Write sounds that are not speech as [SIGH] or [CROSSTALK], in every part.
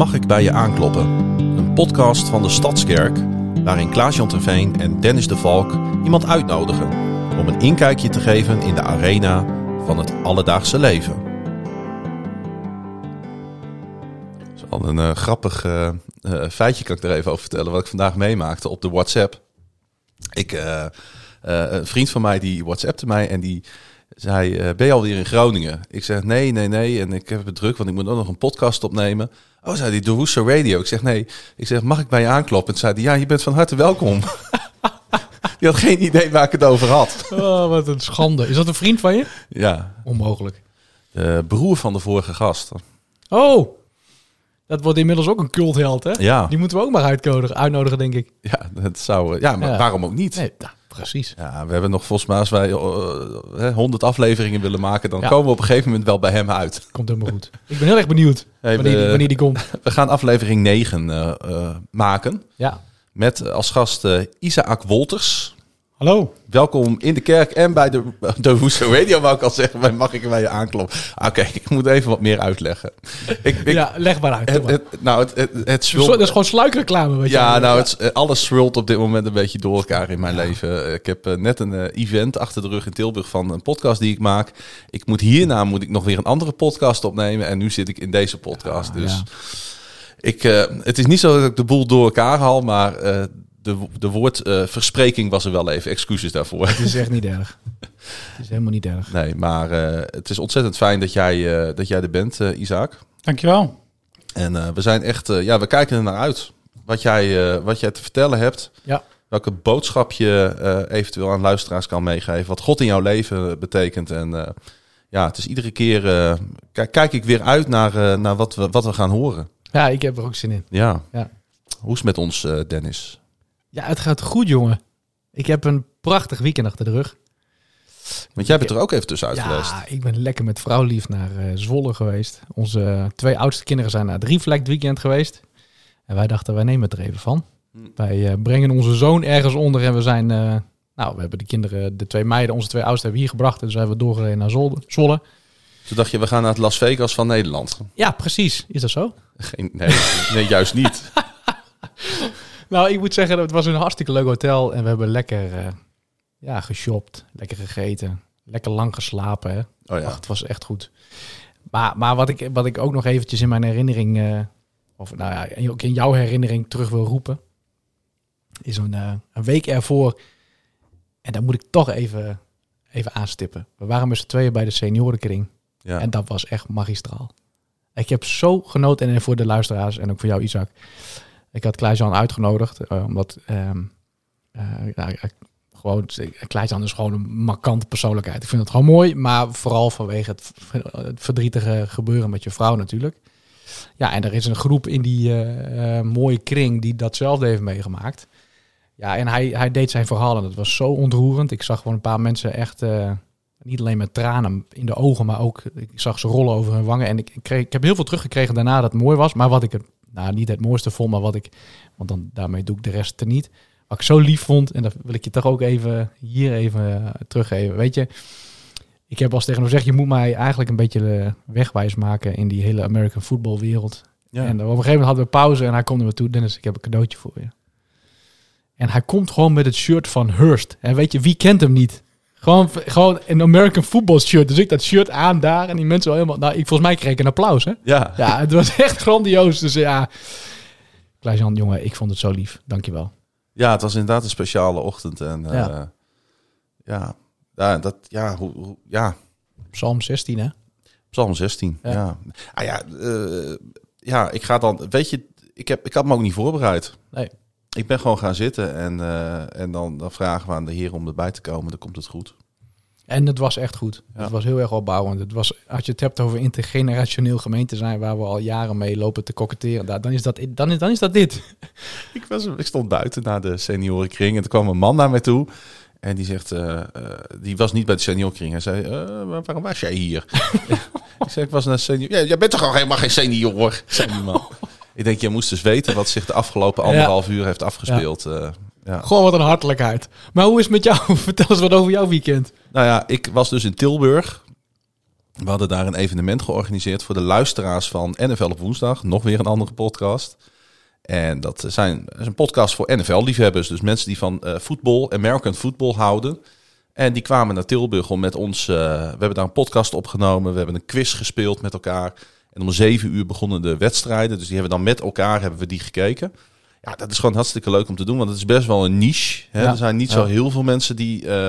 Mag ik bij je aankloppen? Een podcast van de Stadskerk waarin Klaas-Jan Terveen en Dennis de Valk iemand uitnodigen om een inkijkje te geven in de arena van het alledaagse leven. Een eh, grappig eh, eh, feitje kan ik er even over vertellen wat ik vandaag meemaakte op de WhatsApp. Ik, een vriend van mij die WhatsAppte mij en die zei, eh, ben je alweer in Groningen? Ik zeg, nee, nee, nee. En ik heb het druk, want ik moet ook nog een podcast opnemen. Oh, zei die, de Woester Radio. Ik zeg, nee. Ik zeg, mag ik bij je aankloppen? En zei hij, ja, je bent van harte welkom. [LAUGHS] die had geen idee waar ik het over had. Oh, wat een schande. Is dat een vriend van je? Ja, Onmogelijk. de broer van de vorige gast. Oh, dat wordt inmiddels ook een cultheld, hè? Ja, Die moeten we ook maar uitnodigen, uitnodigen denk ik. ja dat zou... eh, Ja, maar Ja. waarom ook niet? Nee, ja, precies. Ja, we hebben nog volgens mij, als wij eh, 100 afleveringen willen maken, dan Ja. komen we op een gegeven moment wel bij hem uit. Komt helemaal goed. Ik ben heel erg benieuwd Hey, wanneer, we- wanneer die komt. We gaan aflevering 9 eh, eh, maken Ja. met eh, als gast eh, Isaac Wolters. Hallo. Welkom in de kerk en bij de, [LAUGHS] de Woeso Radio, wou ik al zeggen. Mag ik bij je aankloppen? Ah, Oké, ik moet even wat meer uitleggen. Ik, ik, ja, leg maar uit. het, maar. het, nou, het, het, het Zo- dat is gewoon sluikreclame. Weet je ja, wel. nou, het, eh, alles swirlt op dit moment een beetje door elkaar in mijn leven. Eh, Ik heb eh, net een event achter de rug in Tilburg van een podcast die ik maak. Ik moet hierna moet ik nog weer een andere podcast opnemen. En nu zit ik in deze podcast. Ja, dus ik, het is niet zo dat ik de boel door elkaar haal, maar de, de woordverspreking was er wel even. Excuses daarvoor. Het is echt niet erg. [LAUGHS] Het is helemaal niet erg. Nee, maar eh, het is ontzettend fijn dat jij, eh, dat jij er bent, eh, Isaac. Dankjewel. En eh, we zijn echt, eh, ja, we kijken er naar uit. Wat jij, eh, wat jij te vertellen hebt. Ja. Welke boodschap je eh, eventueel aan luisteraars kan meegeven. Wat God in jouw leven betekent. En eh, ja, het is iedere keer, eh, kijk, kijk ik weer uit naar, eh, naar wat, we, wat we gaan horen. Ja, ik heb er ook zin in. Ja. Ja. Hoe is het met ons, eh, Dennis? Ja, het gaat goed, jongen. Ik heb een prachtig weekend achter de rug. Want jij bent er ook even tussenuit ja, geweest. ik ben lekker met vrouwlief naar eh, Zwolle geweest. Onze eh, twee oudste kinderen zijn naar het Reflect weekend geweest. En wij dachten, wij nemen het er even van. Hm. Wij eh, brengen onze zoon ergens onder en we zijn... nou, we hebben de kinderen, de twee meiden, onze twee oudsten hebben hier gebracht. En dus zijn we doorgereden naar Zwolle. Zwolle. Toen dacht je, we gaan naar het Las Vegas van Nederland. Ja, precies. Is dat zo? Geen, nee, nee, juist niet. [LAUGHS] Nou, ik moet zeggen, het was een hartstikke leuk hotel. En we hebben lekker eh, ja, geshopt, lekker gegeten, lekker lang geslapen. Hè? Oh ja. Ach, het was echt goed. Maar, maar wat, ik, wat ik ook nog eventjes in mijn herinnering, eh, of nou ja, ook in jouw herinnering terug wil roepen, is een, eh, een week ervoor. En daar moet ik toch even, even aanstippen. We waren met z'n tweeën bij de seniorenkring. ja. En dat was echt magistraal. Ik heb zo genoten. En voor de luisteraars en ook voor jou, Isaac. Ik had Klaas-Jan uitgenodigd. eh, omdat ik- gewoon, is gewoon een markante persoonlijkheid. Ik vind het gewoon mooi. Maar vooral vanwege het, verdrietige gebeuren met je vrouw natuurlijk. Ja, en er is een groep in die eh, mooie kring die datzelfde heeft meegemaakt. Ja, en hij, hij deed zijn verhaal en dat was zo ontroerend. Ik zag gewoon een paar mensen echt, niet alleen met tranen in de ogen, maar ook, ik zag ze rollen over hun wangen. En ik, ik, kreeg, ik heb heel veel teruggekregen daarna dat het mooi was. Maar wat ik, het, nou niet het mooiste vond, maar wat ik, want dan, daarmee doe ik de rest er niet. Wat ik zo lief vond, en dat wil ik je toch ook even hier even eh, teruggeven. Weet je, ik heb als tegen hem gezegd, je moet mij eigenlijk een beetje eh, wegwijs maken in die hele American football wereld. ja. En op een gegeven moment hadden we pauze en hij kwam naar me toe. Dennis, ik heb een cadeautje voor je. En hij komt gewoon met het shirt van Hurst. En weet je, wie kent hem niet? Gewoon, gewoon een American football shirt. Dus ik dat shirt aan daar en die mensen al helemaal... Nou, ik, volgens mij kreeg ik een applaus, hè? ja. Ja, het was echt grandioos. Dus ja, Klaas-Jan, jongen, ik vond het zo lief. Dankjewel. Ja, het was inderdaad een speciale ochtend. En eh, Ja. ja. ja, dat, ja, hoe, hoe- ja, Psalm 16, hè? Psalm 16. Ja. Ja. Ah ja, eh, ja, ik ga dan, weet je, ik, heb, ik had me ook niet voorbereid. Nee. Ik ben gewoon gaan zitten en, eh, en dan, dan vragen we aan de Heer om erbij te komen. Dan komt het goed. En het was echt goed. Ja. Het was heel erg opbouwend. Het was, als je het hebt over intergenerationeel gemeente zijn, waar we al jaren mee lopen te koketteren, dan is dat, dan is, dan is dat dit. [LAUGHS] Ik, was, ik stond buiten naar de seniorenkring en er kwam een man naar mij toe. En die zegt, eh, eh, die was niet bij de seniorenkring. Hij zei, waarom was jij hier? [LAUGHS] ik zei, ik was naar senior. Ja, jij bent toch al helemaal geen senior, zei die man. Ik denk, je moest dus weten wat zich de afgelopen anderhalf uur heeft afgespeeld. eh, ja. Gewoon wat een hartelijkheid. Maar hoe is het met jou? [LAUGHS] Vertel eens wat over jouw weekend. Nou ja, ik was dus in Tilburg. We hadden daar een evenement georganiseerd voor de luisteraars van NFL op woensdag. Nog weer een andere podcast. En dat, zijn, dat is een podcast voor NFL-liefhebbers. Dus mensen die van eh, voetbal, American football houden. En die kwamen naar Tilburg om met ons... eh, we hebben daar een podcast opgenomen. We hebben een quiz gespeeld met elkaar. En om zeven uur begonnen de wedstrijden. Dus die hebben dan met elkaar hebben we die gekeken. Ja, dat is gewoon hartstikke leuk om te doen. Want het is best wel een niche. Hè? Ja. Er zijn niet zo heel veel mensen die... eh,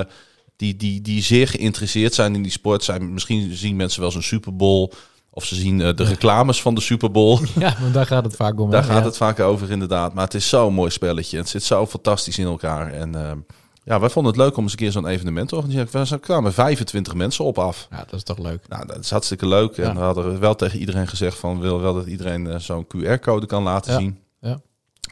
die, die, die zeer geïnteresseerd zijn in die sport. Zijn, misschien zien mensen wel eens een Super Bowl. Of ze zien eh, de reclames van de Super Bowl. [LAUGHS] Ja, want daar gaat het vaak om. hè? Daar gaat Ja. het vaak over, inderdaad. Maar het is zo'n mooi spelletje. Het zit zo fantastisch in elkaar. En eh, ja, wij vonden het leuk om eens een keer zo'n evenement te organiseren. We kwamen 25 mensen op af. Ja, dat is toch leuk. Nou, dat is hartstikke leuk. En Ja. we hadden wel tegen iedereen gezegd van... we willen wel dat iedereen eh, zo'n QR-code kan laten Ja. zien. Ja.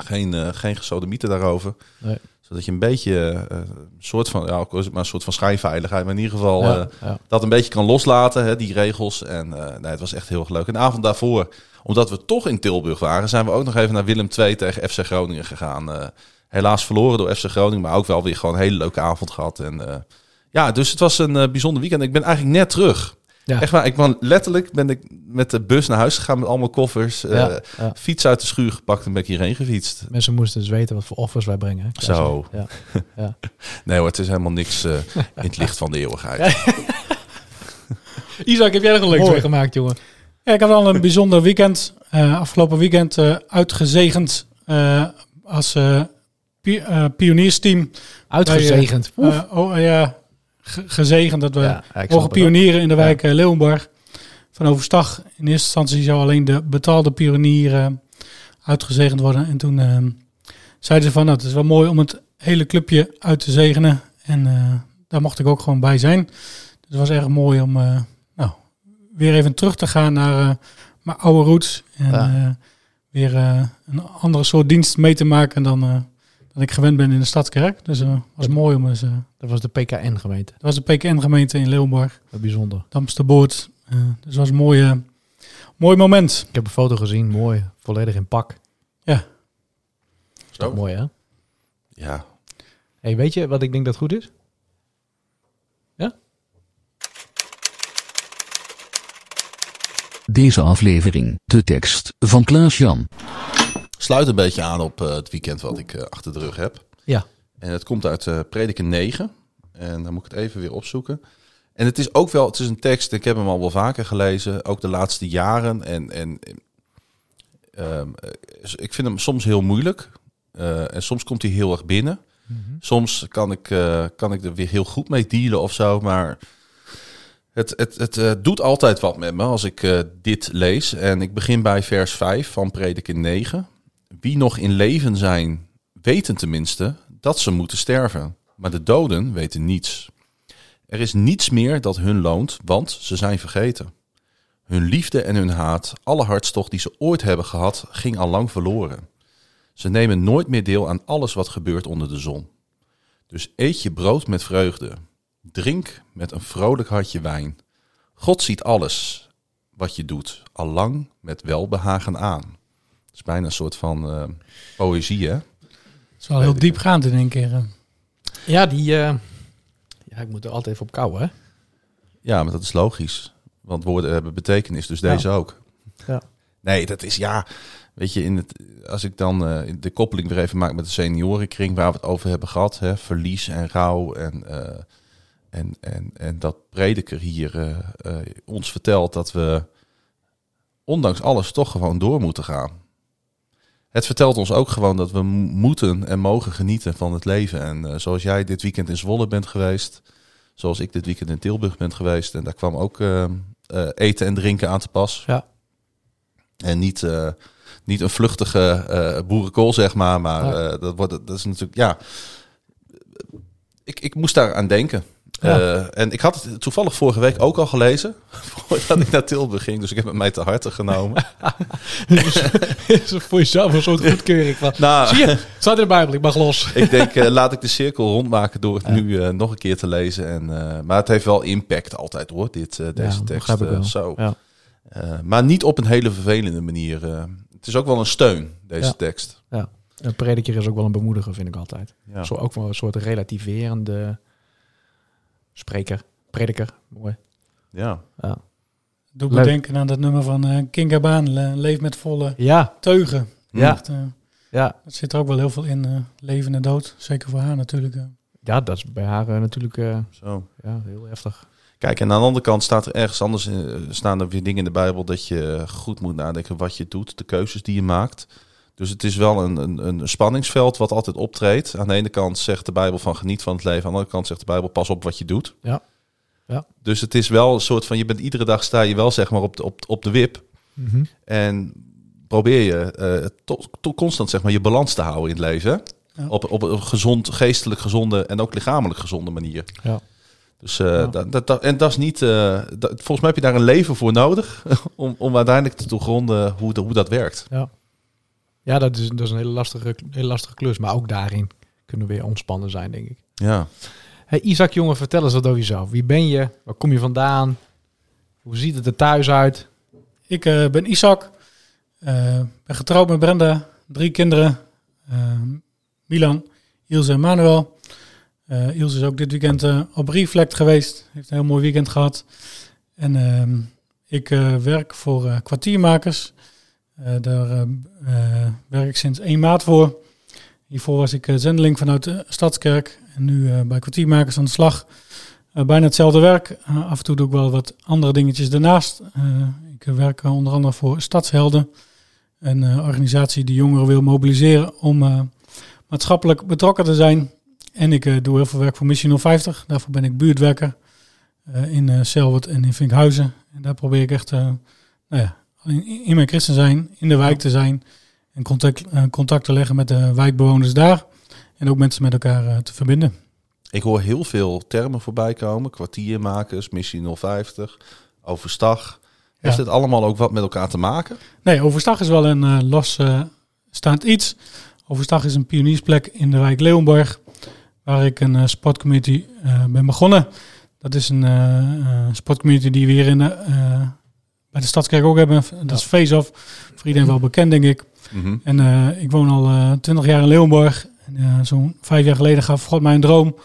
Geen, eh geen gesodemieten daarover. Nee. Zodat je een beetje een soort van... Ja, maar een soort van schijnveiligheid. Maar in ieder geval... Ja, ja. dat een beetje kan loslaten, hè, die regels. En nee, het was echt heel erg leuk. En de avond daarvoor, omdat we toch in Tilburg waren, zijn we ook nog even naar Willem II tegen FC Groningen gegaan. Helaas verloren door FC Groningen, maar ook wel weer gewoon een hele leuke avond gehad. En eh, ja, dus het was een eh, bijzonder weekend. Ik ben eigenlijk net terug. Ja. Echt waar, ik ben letterlijk ben ik met de bus naar huis gegaan met allemaal koffers. eh, ja. Fiets uit de schuur gepakt en ben ik hierheen gefietst. Mensen moesten dus weten wat voor offers wij brengen. hè? Zo. Ja. Ja. [LAUGHS] Nee hoor, het is helemaal niks in het licht van de eeuwigheid. [LAUGHS] Isaac, heb jij nog een leuks Mooi. meegemaakt, jongen? Ja, ik had al een bijzonder weekend. eh, afgelopen weekend eh, uitgezegend eh, als pioniersteam. Uitgezegend. Oef. Eh, oh, eh, ja, ge- gezegend dat we ja, mogen pionieren in de wijk eh, Leeuwenborg. Van Overstag. In eerste instantie zou alleen de betaalde pionier eh, uitgezegend worden. En toen eh, zeiden ze van, nou, het is wel mooi om het hele clubje uit te zegenen. En eh, daar mocht ik ook gewoon bij zijn. Dus het was erg mooi om eh, nou, weer even terug te gaan naar eh, mijn oude roots. En Ja. eh, weer eh, een andere soort dienst mee te maken dan, eh, dan ik gewend ben in de Stadskerk. Dus het was mooi om eens... eh, Dat was de PKN-gemeente. dat was de PKN-gemeente in Leeuwenborg. Wat bijzonder. Damsterboord. Eh dus het was een mooi, eh, mooi moment. Ik heb een foto gezien, mooi. Volledig in pak. Ja. Is toch mooi, hè? Ja, Hey, weet je wat ik denk dat goed is? Deze aflevering, de tekst van Klaas-Jan. Sluit een beetje aan op eh, het weekend wat ik eh, achter de rug heb. Ja. En het komt uit eh Prediker 9. En dan moet ik het even weer opzoeken. En het is ook wel, het is een tekst, ik heb hem al wel vaker gelezen, ook de laatste jaren. En, en ehm, eh, ik vind hem soms heel moeilijk. En soms komt hij heel erg binnen. Soms kan ik, kan ik er weer heel goed mee dealen of zo. Maar het, het, het doet altijd wat met me als ik dit lees. En ik begin bij vers 5 van Prediker 9. Wie nog in leven zijn, weten tenminste dat ze moeten sterven. Maar de doden weten niets. Er is niets meer dat hun loont, want ze zijn vergeten. Hun liefde en hun haat, alle hartstocht die ze ooit hebben gehad, ging al lang verloren. Ze nemen nooit meer deel aan alles wat gebeurt onder de zon. Dus eet je brood met vreugde. Drink met een vrolijk hartje wijn. God ziet alles wat je doet, al lang met welbehagen aan. Het is bijna een soort van eh, poëzie, hè? Het is wel heel diepgaand in één keer. eh. Ja, die... eh, Ja, ik moet er altijd even op kouwen, hè? Ja, maar dat is logisch. Want woorden hebben betekenis, dus Ja. deze ook. Ja. Nee, dat is ja. Weet je, in het, als ik dan eh, de koppeling weer even maak met de seniorenkring waar we het over hebben gehad, hè, verlies en rouw en, eh, en, en, en dat prediker hier eh, eh, ons vertelt dat we ondanks alles toch gewoon door moeten gaan. Het vertelt ons ook gewoon dat we mo- moeten en mogen genieten van het leven. En eh, zoals jij dit weekend in Zwolle bent geweest, zoals ik dit weekend in Tilburg ben geweest, en daar kwam ook eh, eh, eten en drinken aan te pas. Ja. En niet, niet een vluchtige boerenkool, zeg maar. Maar Ja. dat, wordt, dat is natuurlijk, ja. Ik, ik moest daar aan denken. Ja. Eh, en ik had het toevallig vorige week ook al gelezen. [LAUGHS] Voordat ik naar Tilburg ging. Dus ik heb het mij te harte genomen. [LAUGHS] is voor jezelf een soort goedkeuring van... nou, Zie je, het staat in de Bijbel, ik mag los. [LAUGHS] ik denk, eh, laat ik de cirkel rondmaken door het nu eh, nog een keer te lezen. En, maar het heeft wel impact altijd hoor, dit, deze tekst. zo. Maar niet op een hele vervelende manier. het is ook wel een steun, deze Ja. tekst. Ja. Een prediker is ook wel een bemoediger, vind ik altijd. Ja. Zo ook wel een soort relativerende spreker. Prediker, mooi. ja. Ja. Doe me Leuk. denken aan dat nummer van eh King Baan, Le- Leef met volle Ja, teugen. Ja. Echt, eh, ja. dat zit er ook wel heel veel in, eh, leven en dood. Zeker voor haar natuurlijk. ja, dat is bij haar natuurlijk eh, Zo. ja, heel heftig. Kijk, en aan de andere kant staat er ergens anders in, staan er weer dingen in de Bijbel dat je goed moet nadenken wat je doet, de keuzes die je maakt. Dus het is wel een, een, een spanningsveld wat altijd optreedt. Aan de ene kant zegt de Bijbel van geniet van het leven, aan de andere kant zegt de Bijbel pas op wat je doet. Ja. Ja. Dus het is wel een soort van, je bent iedere dag sta je wel zeg maar op de, op, op de wip. En probeer je eh, to- to- constant zeg maar, je balans te houden in het leven. Ja. Op, op een gezond, geestelijk gezonde en ook lichamelijk gezonde manier. Ja. Dus, eh, Ja. dat, dat, dat- en dat is niet. eh, volgens mij heb je daar een leven voor nodig. [LAUGHS] om, om uiteindelijk te doorgronden hoe, de- hoe dat werkt. Ja, dat is, dat is een hele lastige, hele lastige klus. Maar ook daarin kunnen we weer ontspannen zijn, denk ik. Ja. Hey, Isaac, jongen, vertel eens wat over jezelf. Wie ben je? Waar kom je vandaan? Hoe ziet het er thuis uit? Ik eh, ben Isaac, eh, ben getrouwd met Brenda, drie kinderen. eh, Milan, Ilse en Manuel. Eh Ilse is ook dit weekend eh, op Reflect geweest. Heeft een heel mooi weekend gehad. En ehm, ik eh, werk voor eh, kwartiermakers. Eh, daar eh, eh, werk ik sinds 1 maart voor. Hiervoor was ik zendeling vanuit de Stadskerk. En nu bij kwartiermakers aan de slag. Bijna hetzelfde werk. Af en toe doe ik wel wat andere dingetjes daarnaast. Ik werk onder andere voor Stadshelden. Een organisatie die jongeren wil mobiliseren om maatschappelijk betrokken te zijn. En ik doe heel veel werk voor Missie 050. Daarvoor ben ik buurtwerker in Selwert en in Vinkhuizen. En daar probeer ik echt nou ja, in, in mijn christen zijn, in de wijk te zijn. En contact, eh, contact te leggen met de wijkbewoners daar. En ook mensen met elkaar eh, te verbinden. Ik hoor heel veel termen voorbij komen. Kwartiermakers, missie 050, overstag. Heeft dit allemaal ook wat met elkaar te maken? Nee, Overstag is wel een los eh, staand iets. Overstag is een pioniersplek in de wijk Leeuwenborg, waar ik een eh, sportcommunity ben begonnen. Dat is een sportcommunity die we hier in de, bij de Stadskerk ook hebben. Dat is Face Off, voor iedereen wel bekend denk ik. Mhm. En eh, ik woon al twintig jaar in Leeuwenborg. En, eh, Zo'n vijf jaar geleden gaf God mij een droom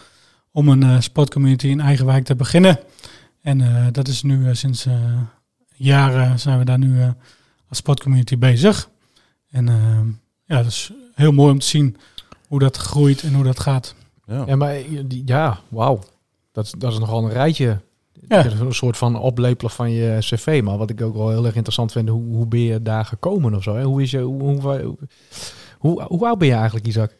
om een eh, sportcommunity in eigen wijk te beginnen. En eh, dat is nu eh, sinds eh, jaren zijn we daar nu eh, als sportcommunity bezig. En eh, ja, dat is heel mooi om te zien hoe dat groeit en hoe dat gaat. Ja. Ja, maar eh, ja, wauw. Dat, is- dat is nogal een rijtje. Ja. Een soort van oplepelen van je cv. Maar wat ik ook wel heel erg interessant vind, hoe, hoe ben je daar gekomen of zo? Hè? Hoe, is je, hoe, hoe, hoe, hoe oud ben je eigenlijk, Isaac?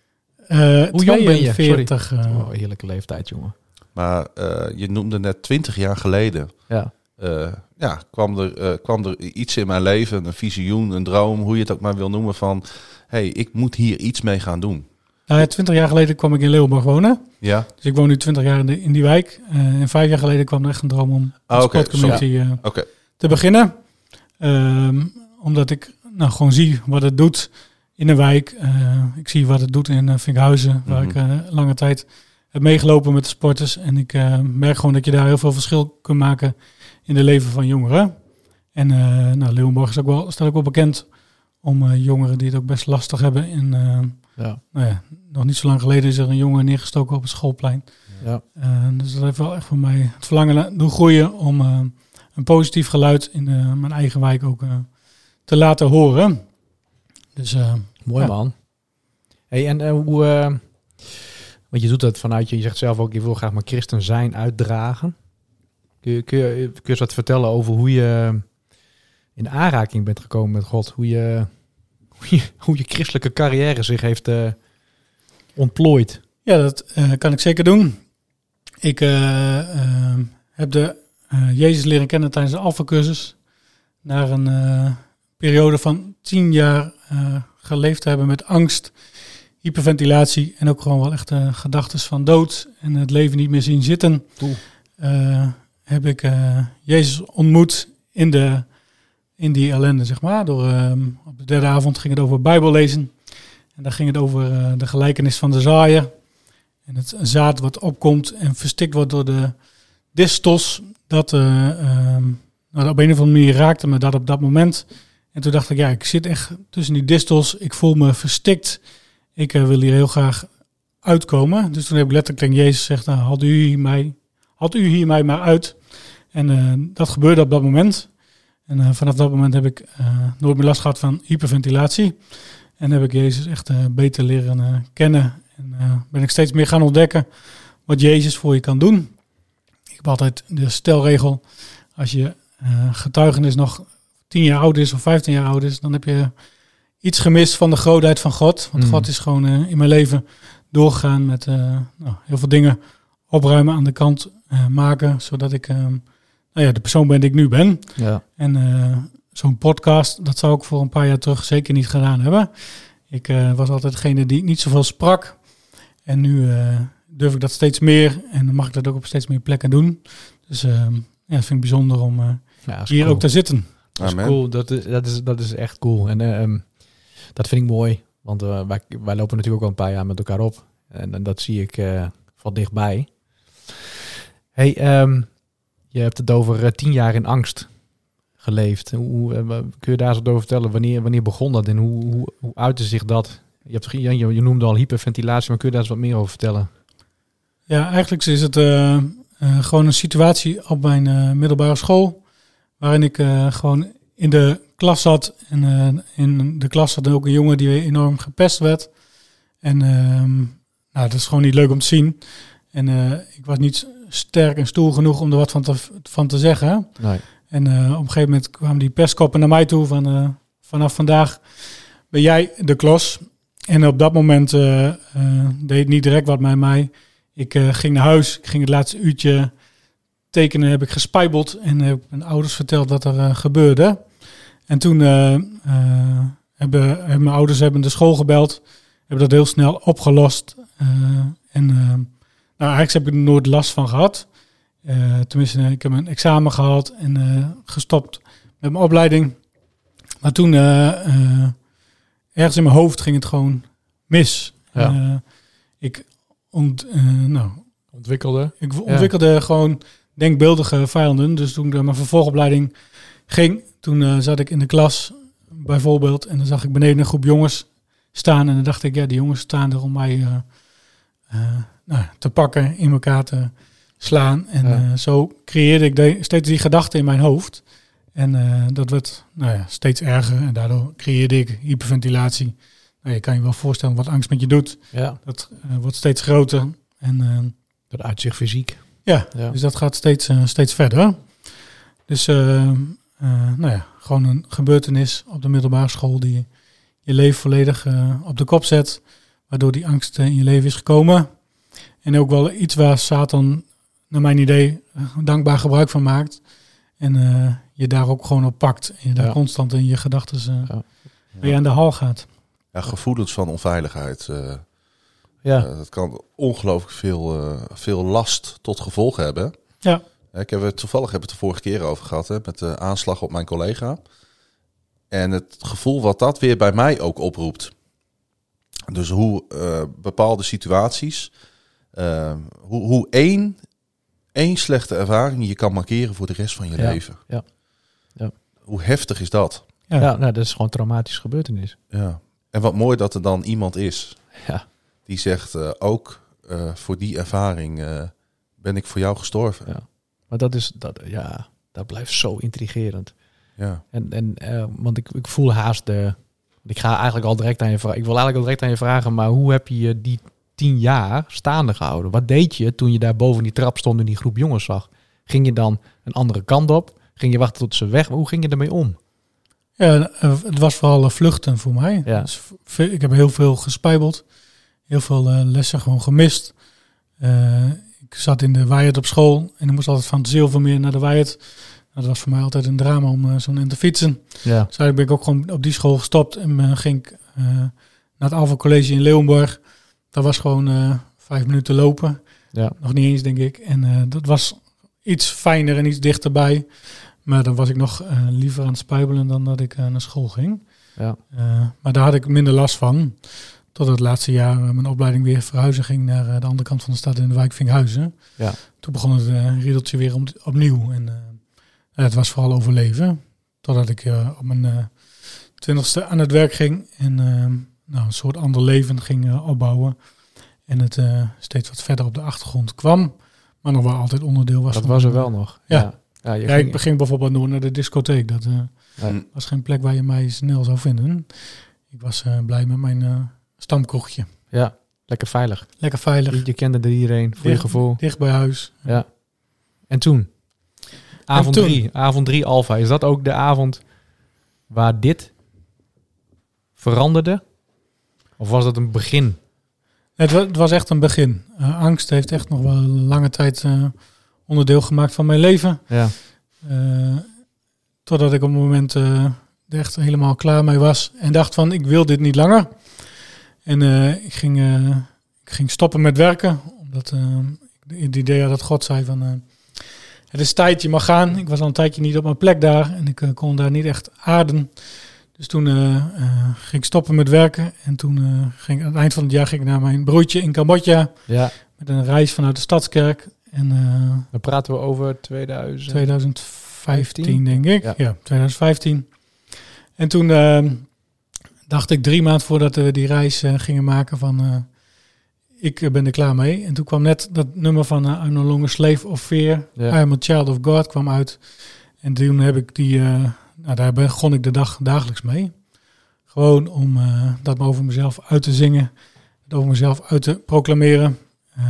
Eh, Hoe jong ben je? 42, eh, Oh, heerlijke leeftijd, jongen. Maar eh, je noemde net 20 jaar geleden. Ja. eh, ja, kwam er, eh, kwam er iets in mijn leven, een visioen, een droom, hoe je het ook maar wil noemen, van hey, ik moet hier iets mee gaan doen. Nou ja, 20 jaar geleden kwam ik in Leeuwenborg wonen. Ja, Dus ik woon nu 20 jaar in, de- in die wijk. Eh, en vijf jaar geleden kwam er echt een droom om Ah, sportcommunity eh, oké. te beginnen. Ehm, omdat ik nou, gewoon zie wat het doet in de wijk. Ik zie wat het doet in uh, Vinkhuizen, waar Mhm. ik lange tijd heb meegelopen met de sporters. En ik merk gewoon dat je daar heel veel verschil kunt maken in het leven van jongeren. En nou, Leeuwenborg is ook wel, staat ook wel bekend om eh, jongeren die het ook best lastig hebben. En eh, Ja. nou ja, nog niet zo lang geleden is er een jongen neergestoken op het schoolplein. Ja. Eh, dus dat heeft wel echt voor mij het verlangen la- doen groeien om een positief geluid in mijn eigen wijk ook te laten horen. Dus Mooi man. Hey, en hoe... want je doet dat vanuit je, je zegt zelf ook, je wil graag maar christen zijn uitdragen. Kun je, kun, je, kun je eens wat vertellen over hoe je in aanraking bent gekomen met God? Hoe je, hoe je, hoe je christelijke carrière zich heeft eh, ontplooid? ja, dat eh, kan ik zeker doen. Ik eh, eh, heb de Jezus leren kennen tijdens de Alpha-cursus. Na een periode van tien jaar geleefd te hebben met angst, hyperventilatie en ook gewoon wel echt uh, gedachten van dood en het leven niet meer zien zitten. Heb ik Jezus ontmoet in, de, in die ellende, zeg maar. Door, ehm, op de derde avond ging het over Bijbel lezen. En daar ging het over eh, de gelijkenis van de zaaier. En het zaad wat opkomt en verstikt wordt door de distos. Dat eh, ehm, nou, op een of andere manier raakte me dat op dat moment. En toen dacht ik, ja, ik zit echt tussen die distels. Ik voel me verstikt. Ik eh, wil hier heel graag uitkomen. Dus toen heb ik letterlijk tegen Jezus gezegd, nou, had u hier mij, had u hier mij maar uit. En dat gebeurde op dat moment. En eh, vanaf dat moment heb ik eh, nooit meer last gehad van hyperventilatie. En heb ik Jezus echt eh, beter leren kennen. En ben ik steeds meer gaan ontdekken wat Jezus voor je kan doen. Ik heb altijd de stelregel, als je getuigenis nog 10 jaar oud is of 15 jaar oud is, dan heb je iets gemist van de grootheid van God. Want Mm. God is gewoon in mijn leven doorgegaan met nou, heel veel dingen opruimen aan de kant maken, zodat ik eh, nou ja, de persoon ben die ik nu ben. Ja. En eh, zo'n podcast, dat zou ik voor een paar jaar terug zeker niet gedaan hebben. Ik eh, was altijd degene die niet zoveel sprak. En nu eh, durf ik dat steeds meer en dan mag ik dat ook op steeds meer plekken doen. Dus ja, dat vind ik bijzonder om eh, Ja, hier cool. ook te zitten. Dat is cool. Dat is, dat, is, dat is echt cool. En eh, ehm, dat vind ik mooi. Want eh, wij, wij lopen natuurlijk ook al een paar jaar met elkaar op. En, en dat zie ik eh, van dichtbij. hey, ehm, je hebt het over eh, tien jaar in angst geleefd. Hoe, eh, kun je daar wat over vertellen? Wanneer, wanneer begon dat en hoe, hoe, hoe uitte zich dat? Je, hebt, je, je noemde al hyperventilatie, maar kun je daar eens wat meer over vertellen? Ja, eigenlijk is het eh, gewoon een situatie op mijn middelbare school. Waarin ik gewoon in de klas zat. En in de klas zat ook een jongen die enorm gepest werd. En ehm, nou, dat is gewoon niet leuk om te zien. En ik was niet sterk en stoer genoeg om er wat van te, van te zeggen. Nee. En eh, op een gegeven moment kwamen die pestkoppen naar mij toe van eh, vanaf vandaag ben jij de klos. En op dat moment eh, deed niet direct wat met mij. Ik ging naar huis, ik ging het laatste uurtje tekenen, heb ik gespijbeld en heb mijn ouders verteld wat er gebeurde. En toen hebben, hebben mijn ouders hebben de school gebeld, hebben dat heel snel opgelost. En nou, eigenlijk heb ik er nooit last van gehad. Eh, tenminste, ik heb een examen gehad en eh, gestopt met mijn opleiding. Maar toen, eh, ergens in mijn hoofd ging het gewoon mis. Ja. Ik, ont, nou, Ontwikkelde. ik ontwikkelde gewoon denkbeeldige vijanden. Dus toen ik mijn vervolgopleiding ging, toen zat ik in de klas bijvoorbeeld. En dan zag ik beneden een groep jongens staan. En dan dacht ik, ja, die jongens staan er om mij nou, te pakken, in elkaar te slaan. En Ja. eh, zo creëerde ik de- steeds die gedachten in mijn hoofd. En eh, dat werd nou ja, steeds erger. En daardoor creëerde ik hyperventilatie. Nou, je kan je wel voorstellen wat angst met je doet. Ja, Dat eh, wordt steeds groter. En dat uitzicht fysiek. ja, Ja. dus dat gaat steeds, steeds verder. Dus nou ja, gewoon een gebeurtenis op de middelbare school die je leven volledig op de kop zet. Waardoor die angst in je leven is gekomen. En ook wel iets waar Satan, naar mijn idee, dankbaar gebruik van maakt. En eh, je daar ook gewoon op pakt. En je daar Ja. constant in je gedachten eh Ja. mee aan de hal gaat. Ja, gevoelens van onveiligheid. eh, Ja, dat kan ongelooflijk veel, eh, veel last tot gevolg hebben. Ja. Ik heb het toevallig heb het de vorige keer over gehad hè, met de aanslag op mijn collega. En het gevoel wat dat weer bij mij ook oproept. Dus hoe eh, bepaalde situaties, hoe, hoe één, één slechte ervaring je kan markeren voor de rest van je Ja, leven. ja, ja. Hoe heftig is dat? Ja. ja. nou, dat is gewoon een traumatische gebeurtenis. Ja. En wat mooi dat er dan iemand is Ja. die zegt eh, ook eh, voor die ervaring eh, ben ik voor jou gestorven. Ja. Maar dat is, dat, ja, dat blijft zo intrigerend. Ja. En, en eh, want ik, ik voel haast de. Ik ga eigenlijk al direct aan je vragen. Ik wil eigenlijk al direct aan je vragen, maar hoe heb je die tien jaar staande gehouden? Wat deed je toen je daar boven die trap stond en die groep jongens zag? Ging je dan een andere kant op? Ging je wachten tot ze weg? Hoe ging je ermee om? Ja, het was vooral eh, vluchten voor mij. Ja. Dus ik heb heel veel gespijbeld. Heel veel eh, lessen gewoon gemist. Eh, ik zat in de Wyatt op school en ik moest altijd van het Zilvermeer naar de Wyatt. Dat was voor mij altijd een drama om zo'n in te fietsen. Ja. Dus eigenlijk ben ik ook gewoon op die school gestopt en ging ik naar het Alpha College in Leeuwenborg. Dat was gewoon eh, vijf minuten lopen. Ja. Nog niet eens, denk ik. En eh, dat was iets fijner en iets dichterbij. Maar dan was ik nog eh, liever aan het spijbelen dan dat ik naar school ging. Ja. Maar daar had ik minder last van. Tot het laatste jaar mijn opleiding weer verhuizen ging naar de andere kant van de stad in de wijk Vinkhuizen. Ja. Toen begon het riedeltje weer om, opnieuw. En het was vooral overleven. Totdat ik eh, op mijn twintigste aan het werk ging. En eh, nou, een soort ander leven ging opbouwen. En het eh, steeds wat verder op de achtergrond kwam. Maar nog wel altijd onderdeel was Dat was er wel nog. ja. ja. Ja, je Ja, ging- ik ging bijvoorbeeld nooit naar de discotheek. Dat eh, Ja. was geen plek waar je mij snel zou vinden. Ik was eh, blij met mijn eh, stamkroegje. ja, lekker veilig. Lekker veilig, Je, je kende er iedereen, voor je gevoel. dicht bij huis. Ja. En toen? Avond toen? 3. Avond 3 Alpha. Is dat ook de avond waar dit veranderde? Of was dat een begin? Het, wa- het was echt een begin. Eh, angst heeft echt nog wel een lange tijd eh, onderdeel gemaakt van mijn leven. Ja. Eh, totdat ik op een moment er echt helemaal klaar mee was. En dacht van, ik wil dit niet langer. En ik, ging, ik ging stoppen met werken. Omdat ik het idee had dat God zei van... het is tijd, je mag gaan. Ik was al een tijdje niet op mijn plek daar. En ik kon daar niet echt aarden. Dus toen eh, eh, ging ik stoppen met werken. En toen eh, ging ik aan het eind van het jaar ging ik naar mijn broertje in Cambodja. ja. Met een reis vanuit de Stadskerk. En Dan praten we over 2000. 2015, denk ik. Ja. Ja, 2015. En toen eh, dacht ik drie maanden voordat we die reis gingen maken van... ik ben er klaar mee. En toen kwam net dat nummer van eh, I'm no longer slave of fear. Ja. I am a child of God kwam uit. En toen heb ik die... nou, daar begon ik de dag dagelijks mee. Gewoon om eh, dat over mezelf uit te zingen. Het over mezelf uit te proclameren. Eh,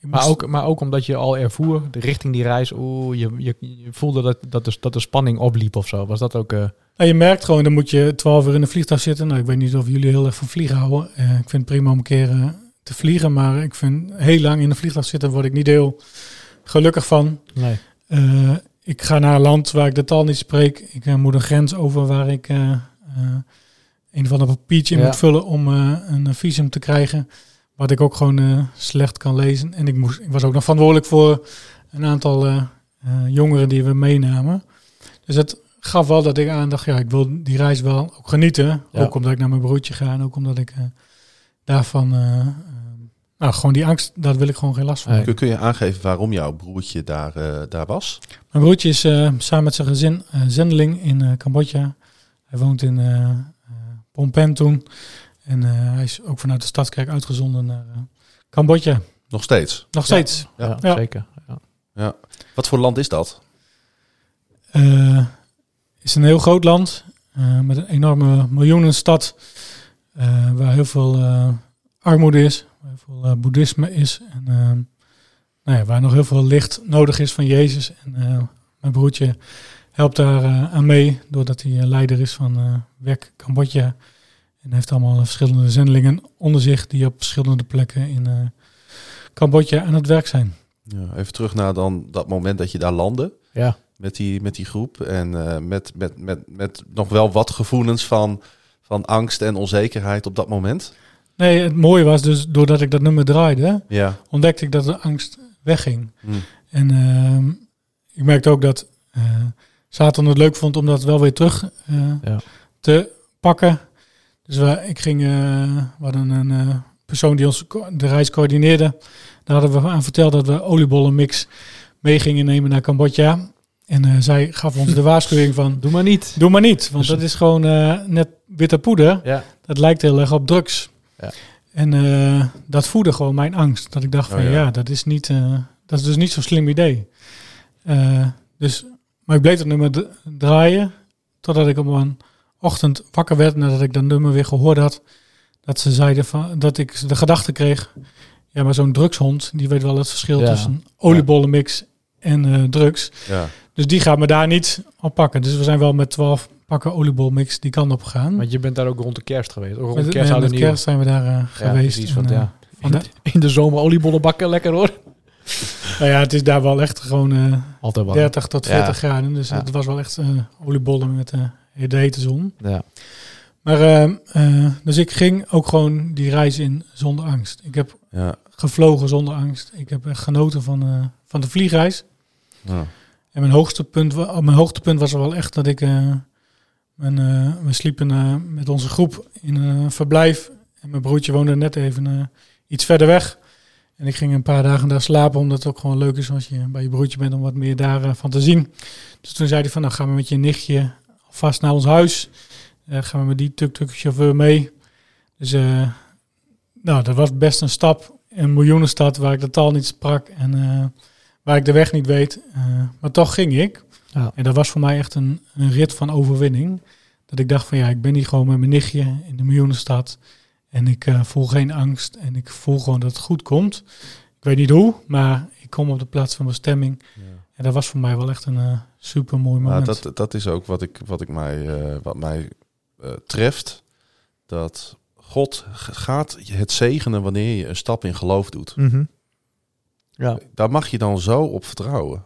Maar ook, maar ook omdat je al ervoer, de richting die reis, oeh, je, je, je voelde dat, dat, de, dat de spanning opliep of zo. Was dat ook... eh, Nou, je merkt gewoon, dan moet je 12 uur in een vliegtuig zitten. Nou, ik weet niet of jullie heel erg van vliegen houden. Ik vind het prima om een keer te vliegen, maar ik vind heel lang in een vliegtuig zitten word ik niet heel gelukkig van. nee. Ik ga naar een land waar ik de taal niet spreek. Ik eh, moet een grens over waar ik eh, eh, een van de papiertje in Ja. moet vullen om een visum te krijgen. Wat ik ook gewoon slecht kan lezen. En ik, moest, ik was ook nog verantwoordelijk voor een aantal jongeren die we meenamen. Dus het gaf wel dat ik aandacht, ja, ik wil die reis wel ook genieten. Ja. Ook omdat ik naar mijn broertje ga en ook omdat ik daarvan, nou gewoon die angst, daar wil ik gewoon geen last van. Kun, kun je aangeven waarom jouw broertje daar, eh, daar was? Mijn broertje is eh, samen met zijn gezin eh, zendeling in eh, Cambodja. Hij woont in Phnom Penh toen. En eh, hij is ook vanuit de Stadskerk uitgezonden naar eh, Cambodja. Nog steeds. Nog steeds. Ja, Ja. zeker. Ja. Wat voor land is dat? Eh, is een heel groot land eh, met een enorme miljoenenstad. eh, waar heel veel eh, armoede is, heel veel eh, boeddhisme is. En eh, nou ja, waar nog heel veel licht nodig is van Jezus. En eh, mijn broertje helpt daar eh, aan mee, doordat hij leider is van eh WEC Cambodja. En heeft allemaal verschillende zendelingen onder zich die op verschillende plekken in eh, Cambodja aan het werk zijn. Ja, even terug naar dan dat moment dat je daar landde Ja. met die, met die groep. En eh, met, met, met, met nog wel wat gevoelens van, van angst en onzekerheid op dat moment. Nee, het mooie was dus, doordat ik dat nummer draaide, Ja. ontdekte ik dat de angst wegging. Hm. En ehm, ik merkte ook dat eh Satan het leuk vond om dat wel weer terug eh, Ja. te pakken. Dus we, ik ging, eh, we hadden een persoon die ons de reis coördineerde. Daar hadden we aan verteld dat we oliebollenmix mee gingen nemen naar Cambodja. En zij gaf ons de [LAUGHS] waarschuwing van, Doe maar niet. doe maar niet. Want Dus- dat is gewoon net witte poeder. Ja. Dat lijkt heel erg op drugs. Ja. En eh, dat voedde gewoon mijn angst. Dat ik dacht van Oh, ja. ja. dat is niet, eh, dat is dus niet zo'n slim idee. Eh, dus, maar ik bleef het nummer draaien. Totdat ik op een ochtend wakker werd nadat ik dat nummer weer gehoord had. Dat ze zeiden van, dat ik de gedachte kreeg. Ja, maar zo'n drugshond, die weet wel het verschil Ja. tussen oliebollenmix en drugs. Ja. Dus die gaat me daar niet op pakken. Dus we zijn wel met 12 pakken oliebolmix die kant op gegaan. Want je bent daar ook rond de kerst geweest. Ook rond Met, kerst, met, kerst zijn we daar eh, geweest. precies. En, Want eh, ja, in, de- [LAUGHS] in de zomer oliebollen bakken, lekker hoor. [LAUGHS] nou ja, het is daar wel echt gewoon eh, Altijd wel. 30 tot 40 Ja. graden. Dus het was wel echt oliebollen met de hete zon. Ja. Maar dus ik ging ook gewoon die reis in zonder angst. Ik heb gevlogen zonder angst. Ik heb echt genoten van, van de vliegreis. Ja. En mijn hoogste punt, wa- oh, mijn hoogtepunt was wel echt dat ik... mijn, eh, we sliepen eh, met onze groep in een verblijf. En mijn broertje woonde net even eh, iets verder weg. En ik ging een paar dagen daar slapen, omdat het ook gewoon leuk is als je bij je broertje bent om wat meer daarvan van te zien. Dus toen zei hij van, nou gaan we met je nichtje vast naar ons huis. Eh, gaan we met die tuk-tuk chauffeur mee. Dus eh, nou, dat was best een stap. Een miljoenenstad waar ik de taal niet sprak en eh, waar ik de weg niet weet. Eh, maar toch ging ik. Ja. En dat was voor mij echt een, een rit van overwinning. Dat ik dacht van ja, ik ben hier gewoon met mijn nichtje in de miljoenenstad. En ik eh, voel geen angst. En ik voel gewoon dat het goed komt. Ik weet niet hoe, maar ik kom op de plaats van bestemming. En dat was voor mij wel echt een eh, super mooi moment. dat, dat is ook wat, ik, wat, ik mij, eh, wat mij treft. Dat God gaat het zegenen wanneer je een stap in geloof doet. Mhm. Ja, Daar mag je dan zo op vertrouwen.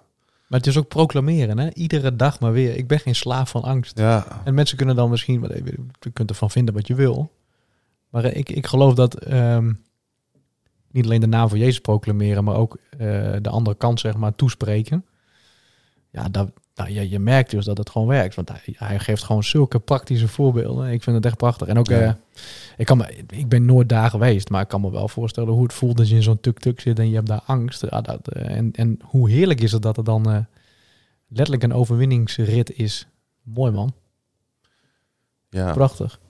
Maar het is ook proclameren, hè? Iedere dag maar weer. Ik ben geen slaaf van angst. Ja, En mensen kunnen dan misschien, je kunt ervan vinden wat je wil. Maar ik, ik geloof dat ehm, niet alleen de naam van Jezus proclameren, maar ook eh, de andere kant, zeg maar, toespreken. Ja, dat, nou, je, je merkt dus dat het gewoon werkt. Want hij, hij geeft gewoon zulke praktische voorbeelden. Ik vind het echt prachtig. En ook, Ja. eh, ik, kan me, ik ben nooit daar geweest, maar ik kan me wel voorstellen hoe het voelt als je in zo'n tuk-tuk zit en je hebt daar angst. Ja, dat, eh, en, en hoe heerlijk is het dat het dan eh, letterlijk een overwinningsrit is. Mooi man, ja. prachtig.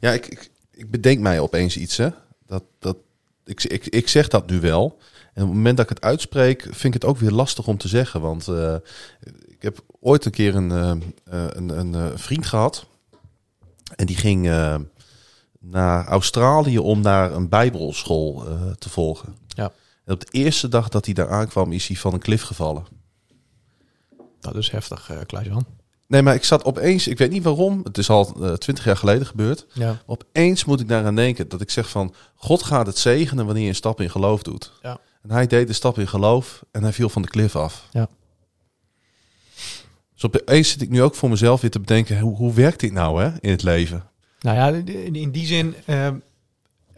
ja ik, ik, ik bedenk mij opeens iets. Hè. Dat, dat, ik, ik, ik zeg dat nu wel. En op het moment dat ik het uitspreek, vind ik het ook weer lastig om te zeggen. Want ik heb ooit een keer een, eh, eh, een, een eh, vriend gehad. En die ging naar Australië om daar een bijbelschool te volgen. Ja. En op de eerste dag dat hij daar aankwam, is hij van een klif gevallen. Dat is heftig, uh, Klaas-Jan. Nee, maar ik zat opeens, ik weet niet waarom, het is al twintig jaar geleden gebeurd. Ja. Opeens moet ik daaraan denken dat ik zeg van, God gaat het zegenen wanneer je een stap in geloof doet. Ja. En hij deed de stap in geloof en hij viel van de klif af. Ja. Dus opeens zit ik nu ook voor mezelf weer te bedenken, hoe, hoe werkt dit nou hè, in het leven? Nou ja, in, die zin, ehm,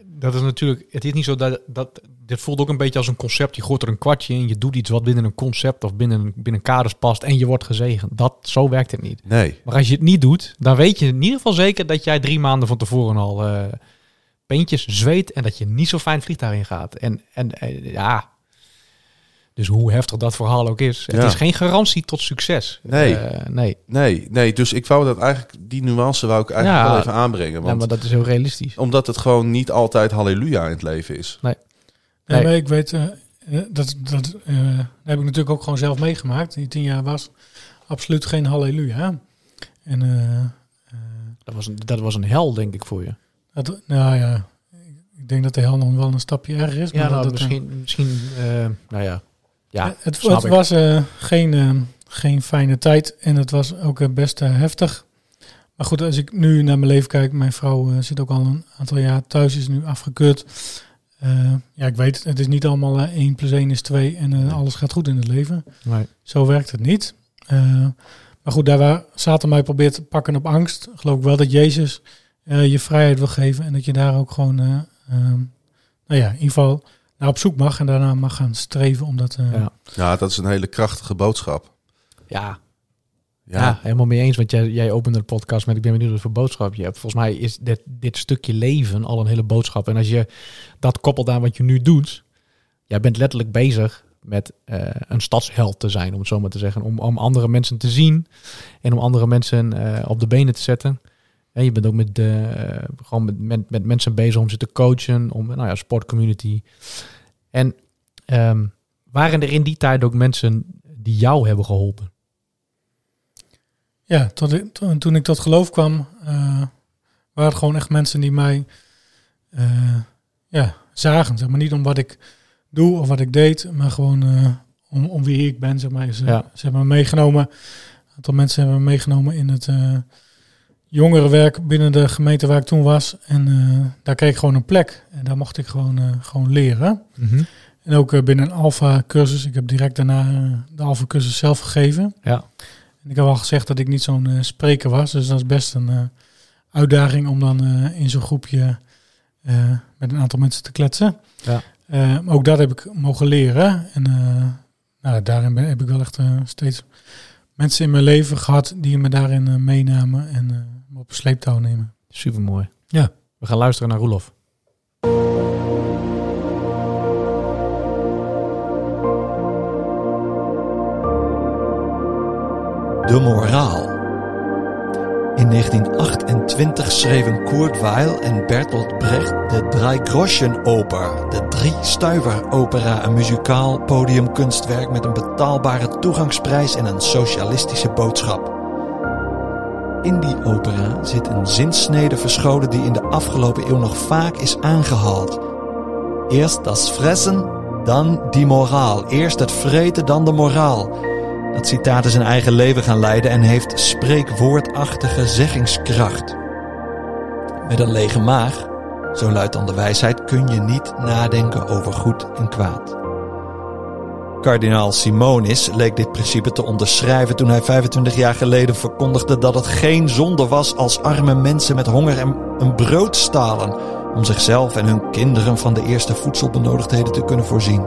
dat is natuurlijk, het is niet zo dat, dat, dit voelt ook een beetje als een concept. Je gooit er een kwartje in, je doet iets wat binnen een concept of binnen, binnen kaders past en je wordt gezegend. Dat, zo werkt het niet. Nee. Maar als je het niet doet, dan weet je in ieder geval zeker dat jij drie maanden van tevoren al eh peentjes zweet en dat je niet zo fijn vliegtuig in gaat. En, en eh, ja, dus hoe heftig dat verhaal ook is, het Ja. is geen garantie tot succes. Nee. Eh, nee. Nee, nee, dus ik wou dat eigenlijk, die nuance wou ik eigenlijk Ja. wel even aanbrengen. Ja, Want maar dat is heel realistisch. omdat het gewoon niet altijd halleluja in het leven is. Nee, Nee. maar ik weet, eh, eh, dat, dat eh, heb ik natuurlijk ook gewoon zelf meegemaakt. Die tien jaar was absoluut geen halleluja. En Dat was, een, dat was een hel, denk ik, voor je. dat, nou ja, ik denk dat de hel nog wel een stapje erger is. Ja, maar nou, dat, misschien, misschien eh, nou ja. Ja, het, snap het ik. was eh, geen, eh, geen fijne tijd en het was ook eh, best eh, heftig. Maar goed, als ik nu naar mijn leven kijk, mijn vrouw eh, zit ook al een aantal jaar thuis, is nu afgekeurd. Eh, ja, ik weet, het is niet allemaal eh, 1 plus 1 is 2 en eh, alles gaat goed in het leven. Nee. Zo werkt het niet. Eh, maar goed, daar waar Satan mij probeert te pakken op angst, geloof ik wel dat Jezus eh, je vrijheid wil geven en dat je daar ook gewoon, eh, ehm, nou ja, in ieder geval naar op zoek mag en daarna mag gaan streven om dat. eh, Ja. Ja, dat is een hele krachtige boodschap. Ja, Ja, ja. helemaal mee eens. Want jij, jij opende de podcast met ik ben benieuwd wat voor boodschap je hebt. Volgens mij is dit, dit stukje leven al een hele boodschap. En als je dat koppelt aan wat je nu doet. Jij bent letterlijk bezig met eh, een stadsheld te zijn, om het zo maar te zeggen. Om, om andere mensen te zien en om andere mensen eh, op de benen te zetten. En je bent ook met, eh, gewoon met, met, met mensen bezig om ze te coachen, om nou ja, sportcommunity. En ehm, waren er in die tijd ook mensen die jou hebben geholpen? Ja, tot ik- to- toen ik tot geloof kwam, eh, waren het gewoon echt mensen die mij eh, ja, zagen. Zeg maar niet om wat ik doe of wat ik deed, maar gewoon om, om wie ik ben. Zeg maar. Ze, Ja. ze hebben me meegenomen. Een aantal mensen hebben me meegenomen in het jongerenwerk binnen de gemeente waar ik toen was. En eh, daar kreeg ik gewoon een plek. En daar mocht ik gewoon, eh, gewoon leren. En ook eh, binnen een Alpha-cursus. Ik heb direct daarna de Alpha-cursus zelf gegeven. Ja. En ik heb al gezegd dat ik niet zo'n spreker was. Dus dat is best een uitdaging om dan in zo'n groepje met een aantal mensen te kletsen. Ja. Maar ook dat heb ik mogen leren. En nou, daarin ben, heb ik wel echt steeds mensen in mijn leven gehad die me daarin meenamen en op sleeptouw nemen. Supermooi. Ja. We gaan luisteren naar Roelof. De moraal. In 1928 schreven Kurt Weill en Bertolt Brecht de Dreigroschenoper, de drie-stuiver-opera, een muzikaal podiumkunstwerk met een betaalbare toegangsprijs en een socialistische boodschap. In die opera zit een zinsnede verscholen die in de afgelopen eeuw nog vaak is aangehaald. Eerst das fressen, dan die moraal. Eerst het vreten, dan de moraal. Dat citaat is een eigen leven gaan leiden en heeft spreekwoordachtige zeggingskracht. Met een lege maag, zo luidt dan de wijsheid, kun je niet nadenken over goed en kwaad. Kardinaal Simonis leek dit principe te onderschrijven toen hij 25 jaar geleden verkondigde dat het geen zonde was als arme mensen met honger en een brood stalen om zichzelf en hun kinderen van de eerste voedselbenodigdheden te kunnen voorzien.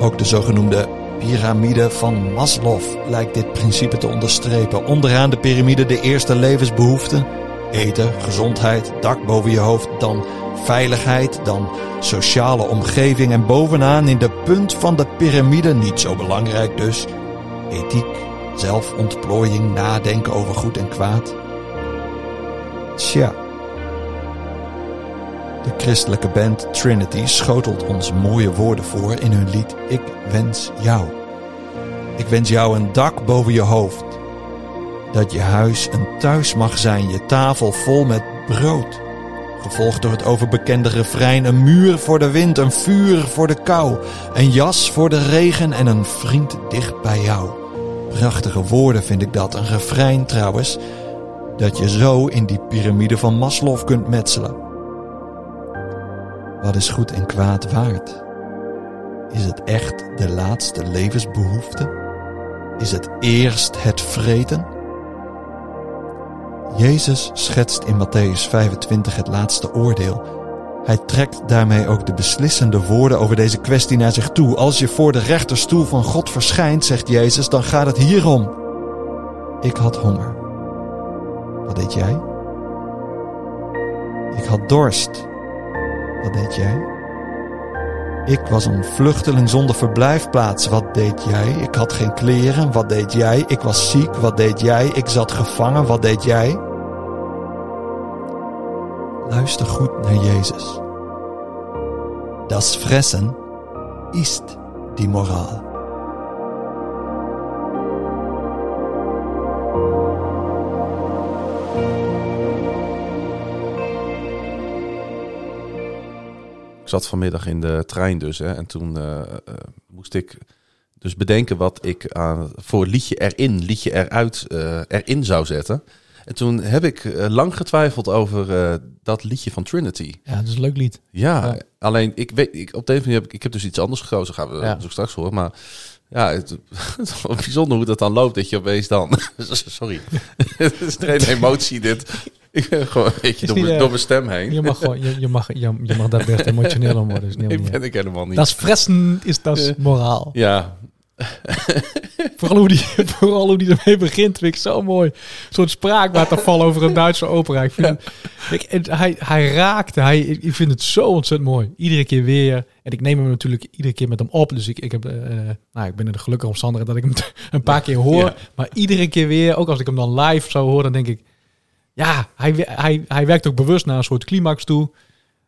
Ook de zogenoemde piramide van Maslow lijkt dit principe te onderstrepen. Onderaan de piramide de eerste levensbehoeften: eten, gezondheid, dak boven je hoofd, dan veiligheid, dan sociale omgeving en bovenaan in de punt van de piramide, niet zo belangrijk dus, ethiek, zelfontplooiing, nadenken over goed en kwaad. Tja. De christelijke band Trinity schotelt ons mooie woorden voor in hun lied Ik wens jou. Ik wens jou een dak boven je hoofd. Dat je huis een thuis mag zijn, je tafel vol met brood. Gevolgd door het overbekende refrein: een muur voor de wind, een vuur voor de kou, een jas voor de regen en een vriend dicht bij jou. Prachtige woorden vind ik dat. Een refrein trouwens, dat je zo in die piramide van Maslow kunt metselen. Wat is goed en kwaad waard? Is het echt de laatste levensbehoefte? Is het eerst het vreten? Jezus schetst in Matthäus 25 het laatste oordeel. Hij trekt daarmee ook de beslissende woorden over deze kwestie naar zich toe. Als je voor de rechterstoel van God verschijnt, zegt Jezus, dan gaat het hierom. Ik had honger. Wat deed jij? Ik had dorst. Wat deed jij? Ik was een vluchteling zonder verblijfplaats. Wat deed jij? Ik had geen kleren. Wat deed jij? Ik was ziek. Wat deed jij? Ik zat gevangen. Wat deed jij? Luister goed naar Jezus. Das Fressen ist die Moral. Ik zat vanmiddag in de trein dus. Hè, en toen eh, eh, moest ik dus bedenken wat ik aan, voor liedje erin, liedje eruit, eh, erin zou zetten. En toen heb ik lang getwijfeld over dat liedje van Trinity. Ja, dat is een leuk lied. Ja, Ja. alleen ik weet, ik, op de een of andere manier heb ik, ik heb dus iets anders gekozen. Gaan we Ja. zo straks horen. Maar ja, het, [LAUGHS] het is wel bijzonder hoe dat dan loopt. Dat je opeens dan. [LAUGHS] Sorry, [LAUGHS] het is geen emotie dit. Ik ben gewoon een beetje door, mijn- eh, door mijn stem heen. Je mag, gewoon, je, je, mag, je, je mag daar best emotioneel om worden. Om ben ik helemaal niet. Dat is fressen, is dat moraal. Ja, [LAUGHS] Vooral hoe, die, vooral hoe die ermee begint, vind ik zo mooi. Een soort spraakwaterval over een Duitse opera. Ik vind het- hij, hij raakte, hij, ik vind het zo ontzettend mooi. Iedere keer weer. En ik neem hem natuurlijk iedere keer met hem op. Dus ik, ik, heb, eh, nou, ik ben in de gelukkige omstandigheid dat ik hem [LAUGHS] een paar keer hoor. Ja. Maar iedere keer weer, ook als ik hem dan live zou horen, dan denk ik... Ja, hij, hij, hij werkt ook bewust naar een soort climax toe.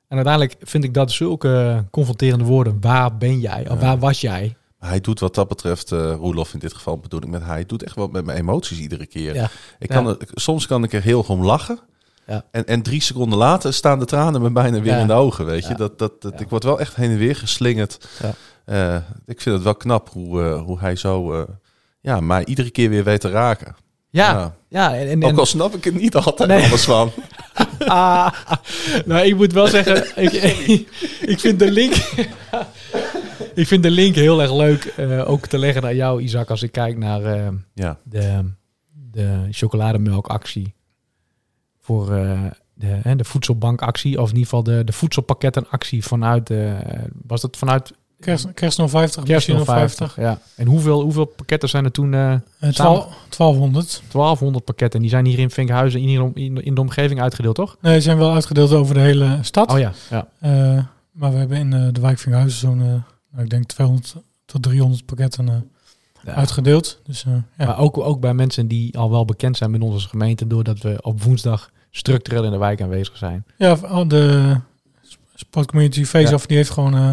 En uiteindelijk vind ik dat zulke confronterende woorden. Waar ben jij? Of waar was jij? Hij doet wat dat betreft, eh Roelof in dit geval bedoel ik met hij, doet echt wat met mijn emoties iedere keer. Ja. Ik kan Ja. er, soms kan ik er heel om lachen. Ja. En, en drie seconden later staan de tranen me bijna weer in de ogen, weet je. Dat, dat, dat. Ik word wel echt heen en weer geslingerd. Ja. Eh, ik vind het wel knap hoe, eh, hoe hij zo, ja, mij iedere keer weer weet te raken. Ja, ja. en, en, Ook al snap ik er niet altijd Nee. alles van. [LAUGHS] Ah, nou, ik moet wel zeggen, ik, [LAUGHS] ik vind de link. [LAUGHS] ik vind de link heel erg leuk eh, ook te leggen naar jou, Isaac, als ik kijk naar eh, Ja, de, de chocolademelkactie. Voor eh, de, hè, de voedselbankactie, of in ieder geval de, de voedselpakkettenactie vanuit. Was dat vanuit Kerst, kerst 050, Kerst misschien 50? Ja. En hoeveel, hoeveel pakketten zijn er toen? Samen- 12 1200. 1200 pakketten. Die zijn hier in Vinkhuizen in, in, in de omgeving uitgedeeld, toch? Nee, die zijn wel uitgedeeld over de hele stad. Oh ja, ja. Eh, maar we hebben in de wijk Vinkhuizen zo'n, nou, ik denk 200 tot 300 pakketten. eh. Ja. uitgedeeld. Dus eh, ja. Maar ook, ook bij mensen die al wel bekend zijn met onze gemeente, doordat we op woensdag structureel in de wijk aanwezig zijn. Ja, al de sportcommunity Face-Off, die heeft gewoon eh,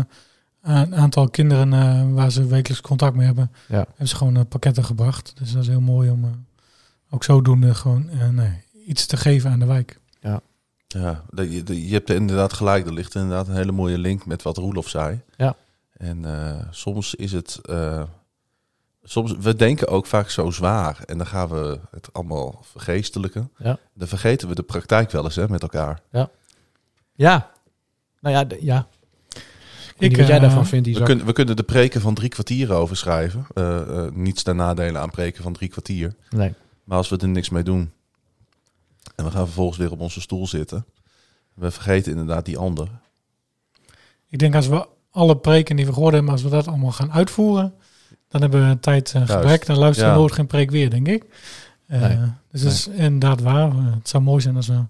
een aantal kinderen eh, waar ze wekelijks contact mee hebben. Ja. Hebben ze gewoon pakketten gebracht. Dus dat is heel mooi om eh, ook zodoende gewoon eh, nee, iets te geven aan de wijk. Ja, dat- je, je hebt er inderdaad gelijk. Er ligt inderdaad een hele mooie link met wat Roelof zei. Ja. En eh, soms is het... eh, soms, we denken ook vaak zo zwaar. En dan gaan we het allemaal vergeestelijken. Ja. Dan vergeten we de praktijk wel eens hè, met elkaar. Ja, nou ja, ja. Ik, weet niet Ik, wat jij eh, daarvan vindt, We, kunnen we kunnen de preken van drie kwartier over schrijven. Eh, eh, niets ten nadele aan preken van drie kwartier. Nee. Maar als we er niks mee doen... en we gaan vervolgens weer op onze stoel zitten... we vergeten inderdaad die ander. Ik denk als we alle preken die we gehoord hebben, als we dat allemaal gaan uitvoeren, dan hebben we tijd eh, gebrek. Dan luisteren we Ja. nooit geen preek weer, denk ik. Eh, Nee. Dus dat is inderdaad waar. Eh, Het zou mooi zijn als we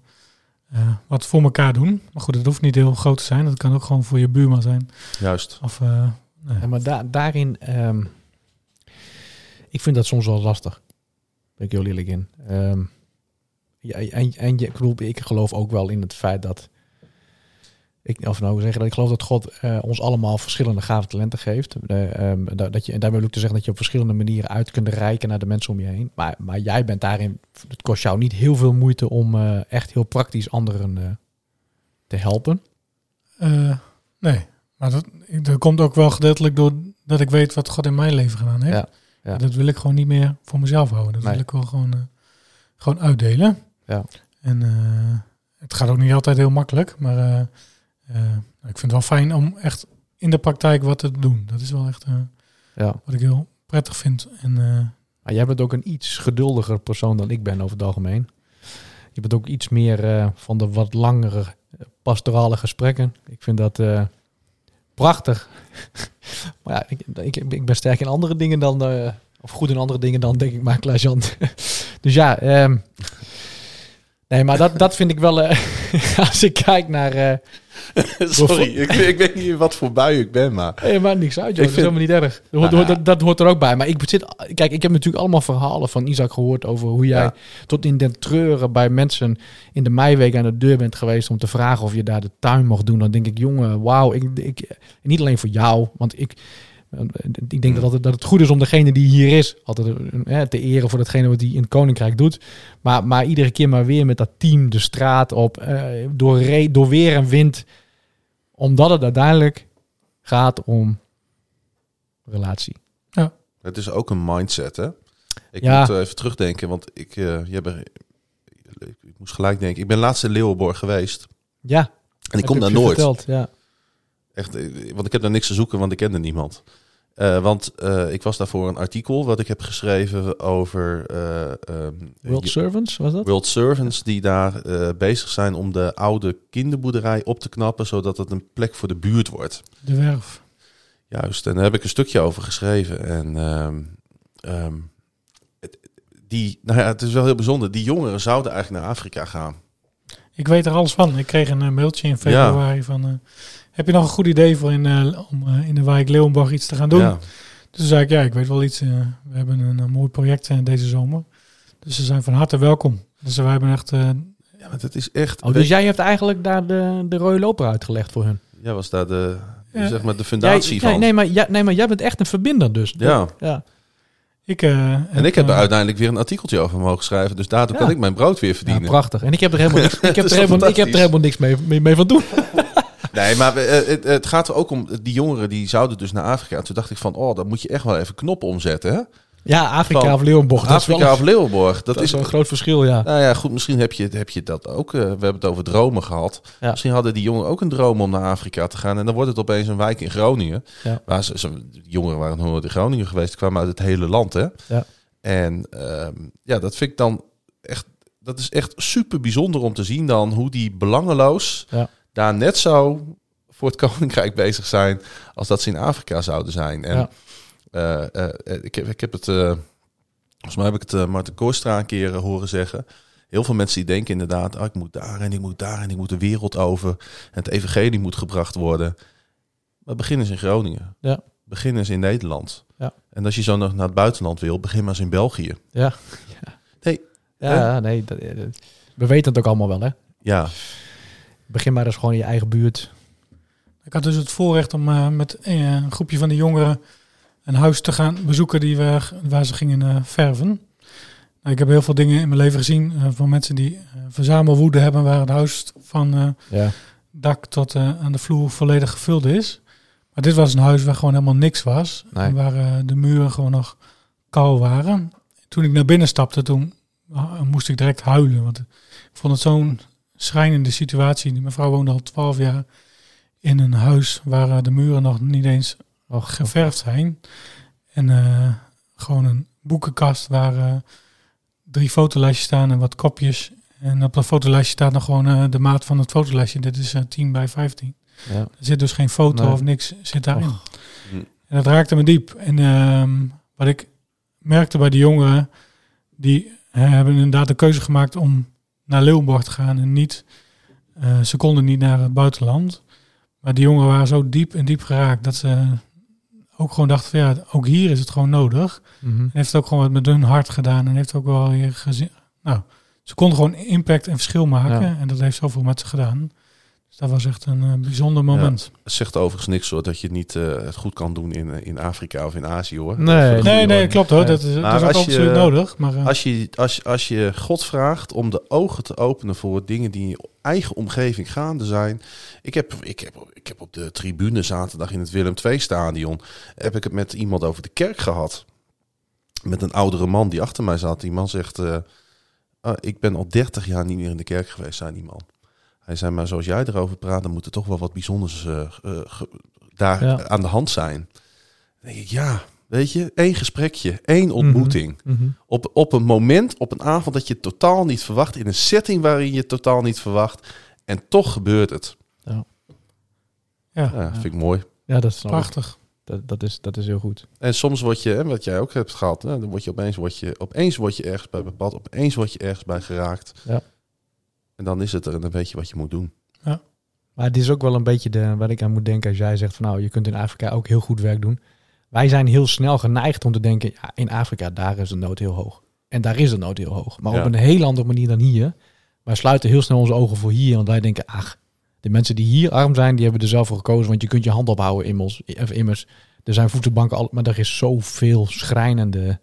eh, wat voor elkaar doen. Maar goed, het hoeft niet heel groot te zijn. Dat kan ook gewoon voor je buurman zijn. Juist. Of, eh, nee. Ja, maar da- daarin, ehm, ik vind dat soms wel lastig. Ben ik heel eerlijk in. Ehm, ja, en, en je- ik, bedoel, ik geloof ook wel in het feit dat, ik, of nou zeggen dat ik geloof dat God eh, ons allemaal verschillende gave talenten geeft. Eh, ehm, dat, je, en daarmee wil ik te zeggen dat je op verschillende manieren uit kunt reiken naar de mensen om je heen. Maar, maar jij bent daarin, het kost jou niet heel veel moeite om eh, echt heel praktisch anderen te helpen. Nee, maar dat, dat komt ook wel gedeeltelijk door dat ik weet wat God in mijn leven gedaan heeft. Ja, ja. Dat wil ik gewoon niet meer voor mezelf houden. Dat Nee. wil ik wel gewoon, gewoon uitdelen. Ja. En het gaat ook niet altijd heel makkelijk, maar ik vind het wel fijn om echt in de praktijk wat te doen. Dat is wel echt eh, Ja. wat ik heel prettig vind. En eh, Maar jij bent ook een iets geduldiger persoon dan ik ben over het algemeen. Je bent ook iets meer eh, van de wat langere eh, pastorale gesprekken. Ik vind dat eh, prachtig. [LAUGHS] maar ja, ik, ik, ik ben sterk in andere dingen dan... eh, of goed in andere dingen dan, denk ik maar, Klaas Jan. [LAUGHS] dus ja, ehm, nee, maar dat, dat vind ik wel... eh, [LAUGHS] als ik kijk naar... eh [LAUGHS] Sorry, ik, ik weet niet wat voor bui ik ben, maar... Hey, maakt niks uit, joh. Ik dat is vind- helemaal niet erg. Dat hoort, Nou hoort- dat, dat hoort er ook bij. Maar ik zit, kijk, ik heb natuurlijk allemaal verhalen van Isaac gehoord over hoe jij Ja. tot in den treuren bij mensen in de meiweek aan de deur bent geweest om te vragen of je daar de tuin mocht doen. Dan denk ik, jongen, wauw. Ik, ik, niet alleen voor jou, want ik, ik denk dat, het, dat het goed is om degene die hier is altijd eh, te eren voor datgene wat hij in het koninkrijk doet. Maar, maar iedere keer maar weer met dat team de straat op, eh, door, re- door weer en wind. Omdat het uiteindelijk gaat om relatie. Het is ook een mindset, hè? Ik Ja. moet eh, even terugdenken, want ik, je hebt, ik moest gelijk denken. Ik ben laatst in Leeuwenborg geweest. Ja. En ik kom daar nooit. Verteld, ja. Echt, eh, want ik heb daar niks te zoeken, want ik kende niemand. Eh, want eh, ik was daarvoor een artikel wat ik heb geschreven over ehm, World Servants, was dat? World Servants die daar bezig zijn om de oude kinderboerderij op te knappen, zodat het een plek voor de buurt wordt. de werf. Juist, en daar heb ik een stukje over geschreven. En ehm, ehm, die, nou ja, het is wel heel bijzonder. Die jongeren zouden eigenlijk naar Afrika gaan. Ik weet er alles van. Ik kreeg een mailtje in februari van... heb je nog een goed idee voor in, eh, om eh, in de wijk Leeuwenborg iets te gaan doen? Ja. Dus toen zei ik, ja, ik weet wel iets. eh, we hebben een, mooi project deze zomer. Dus ze zijn van harte welkom. Dus wij hebben echt... eh, ja, maar het is echt. Oh, dus jij hebt eigenlijk daar de, de rode loper uitgelegd voor hun. Jij was daar de, Ja. zeg maar de fundatie Jij- van. nee, nee, maar, ja, nee, maar jij bent echt een verbinder dus. Ja. ja. ik, eh, En ik heb er uiteindelijk weer een artikeltje over mogen schrijven. Dus daardoor Ja. kan ik mijn brood weer Ja, verdienen. prachtig. En ik heb er helemaal [LAUGHS] niks, ik heb er helemaal, ik heb er fantastisch. helemaal niks mee, mee, mee van doen. [LAUGHS] nee, maar we- eh, het, het gaat er ook om. Die jongeren die zouden dus naar Afrika. Toen dacht ik van, oh, dan moet je echt wel even knoppen omzetten. Hè? Ja, Afrika Van of Leeuwenborg. Afrika wel, of Leeuwenborg. Dat, dat is een groot verschil, ja. Nou ja, goed, misschien heb je, heb je dat ook. eh, we hebben het over dromen gehad. Ja. Misschien hadden die jongeren ook een droom om naar Afrika te gaan. En dan wordt het opeens een wijk in Groningen. Ja. Waar ze, ze- jongeren waren nooit in Groningen geweest. kwamen uit het hele land, hè. Ja. En ehm, ja, dat vind ik dan echt... Dat is echt super bijzonder om te zien dan hoe die belangeloos Ja. Daar net zo voor het [LAUGHS] koninkrijk bezig zijn als dat ze in Afrika zouden zijn. En Ja. eh, eh, ik, heb, ik heb het, eh, volgens mij heb ik het uh, Martin Koorstra een keer eh, horen zeggen. Heel veel mensen die denken inderdaad, ah, ik moet daar en ik moet daar en ik moet de wereld over. En het evangelie moet gebracht worden. Maar begin is in Groningen. Ja. begin eens in Nederland. Ja. En als je zo nog naar het buitenland wil, begin maar eens in België. Ja. Nee. Ja, nee. Dat, eh, dat- we weten het ook allemaal wel, hè. Ja, Begin maar eens gewoon in je eigen buurt. Ik had dus het voorrecht om eh, met eh, een groepje van de jongeren een huis te gaan bezoeken die we, waar ze gingen eh, verven. Nou, ik heb heel veel dingen in mijn leven gezien van mensen die verzamelwoede hebben waar het huis van Ja. dak tot aan de vloer volledig gevuld is. Maar dit was een huis waar gewoon helemaal niks was. Nee. En waar de muren gewoon nog kaal waren. Toen ik naar binnen stapte, toen ah, moest ik direct huilen. Want ik vond het zo'n schrijnende situatie. Die mevrouw woonde al twaalf jaar in een huis waar eh, de muren nog niet eens Och, geverfd zijn. En eh, gewoon een boekenkast waar eh, drie fotolijstjes staan en wat kopjes. En op dat fotolijstje staat nog gewoon de maat van het fotolijstje. Dit is eh 10 bij 15. ja. Er zit dus geen foto Nee. of niks zit daarin. Och. Hm. En dat raakte me diep. En ehm, wat ik merkte bij de jongeren, die hebben inderdaad de keuze gemaakt om naar Leeuwenborg te gaan en niet, eh, ze konden niet naar het buitenland. Maar die jongeren waren zo diep en diep geraakt dat ze ook gewoon dachten van ja, ook hier is het gewoon nodig. Mhm. Heeft het ook gewoon wat met hun hart gedaan en heeft ook wel weer gezien. Nou, ze konden gewoon impact en verschil maken Ja. en dat heeft zoveel met ze gedaan. Dus dat was echt een eh, bijzonder moment. het zegt overigens niks hoor, dat je niet eh, het goed kan doen in, eh, in Afrika of in Azië hoor. Nee, Nee, nee, klopt hoor. Nee. Dat is, Maar dat is ook absoluut nodig. Maar, eh, Als je, als, als je God vraagt om de ogen te openen voor dingen die in je eigen omgeving gaande zijn. Ik heb, ik heb, ik heb op de tribune zaterdag in het Willem II stadion. heb ik het met iemand over de kerk gehad. Met een oudere man die achter mij zat. Die man zegt: eh, ah, Ik ben al 30 jaar niet meer in de kerk geweest, zei die man. Hij zei: Maar zoals jij erover praat, dan moet er toch wel wat bijzonders eh, eh, daar Ja. aan de hand zijn. Dan denk ik: Ja, weet je, één gesprekje, één ontmoeting Mhm. op, op een moment, op een avond dat je totaal niet verwacht, in een setting waarin je totaal niet verwacht. En toch gebeurt het. ja, Ja, vind ik mooi. Ja, dat ik. prachtig. Dat, dat, is, dat is heel goed. En soms word je, hè, wat jij ook hebt gehad, hè, dan word je opeens, word je, opeens word je ergens bij bepaald, opeens word je ergens bij geraakt. Ja. En dan is het er en dan weet je wat je moet doen. Maar het is ook wel een beetje de, waar ik aan moet denken als jij zegt van nou, je kunt in Afrika ook heel goed werk doen. Wij zijn heel snel geneigd om te denken, ja, in Afrika, daar is de nood heel hoog. En daar is de nood heel hoog. Maar Ja. op een heel andere manier dan hier. Wij sluiten heel snel onze ogen voor hier, want wij denken, ach, de mensen die hier arm zijn, die hebben er zelf voor gekozen. Want je kunt je hand ophouden, immers. Immers. Er zijn voedselbanken, al, maar er is zoveel schrijnende...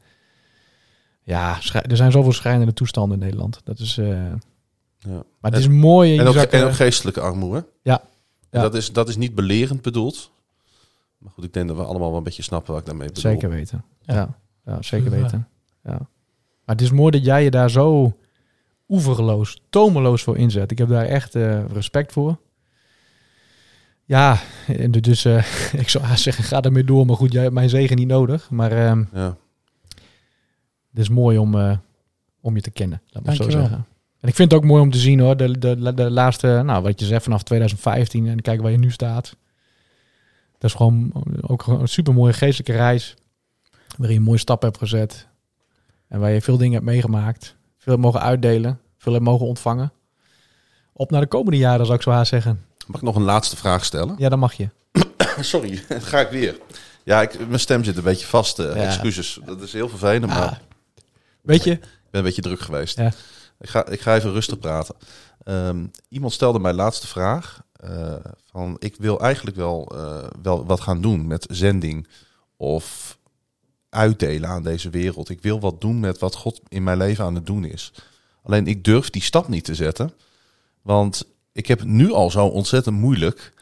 Ja, schrij- er zijn zoveel schrijnende toestanden in Nederland. Dat is... eh, Ja. Maar het is mooi. En je ook, en geestelijke armoede. Ja. Dat, is, dat is niet belerend bedoeld. Maar goed, ik denk dat we allemaal wel een beetje snappen wat ik daarmee bedoel. Zeker weten. Ja. Ja, zeker weten. Ja. Maar het is mooi dat jij je daar zo oeverloos, tomeloos voor inzet. Ik heb daar echt eh, respect voor. Ja, dus eh, [LAUGHS] ik zou haast zeggen, ga ermee door. Maar goed, jij hebt mijn zegen niet nodig. Maar ehm, Ja. het is mooi om, eh, om je te kennen, laat me zo Dankjewel. zeggen. En ik vind het ook mooi om te zien hoor, de, de, de laatste, nou wat je zegt vanaf 2015 en kijken waar je nu staat. Dat is gewoon ook een super mooie geestelijke reis. Waarin je mooie stappen hebt gezet. En waar je veel dingen hebt meegemaakt. Veel hebt mogen uitdelen. Veel hebt mogen ontvangen. Op naar de komende jaren zou ik zo haast zeggen. Mag ik nog een laatste vraag stellen? Ja, dan mag je. [COUGHS] Sorry, [COUGHS] ga ik weer. Ja, ik, mijn stem zit een beetje vast. eh, Ja. Excuses. Dat is heel vervelend, maar Ah. Weet je? ik ben een beetje druk geweest. Ja. Ik, ga, ik ga even rustig praten. Ehm, iemand stelde mij laatste vraag. eh, van, ik wil eigenlijk wel, eh, wel wat gaan doen met zending of uitdelen aan deze wereld. Ik wil wat doen met wat God in mijn leven aan het doen is. Alleen ik durf die stap niet te zetten. Want ik heb het nu al zo ontzettend moeilijk.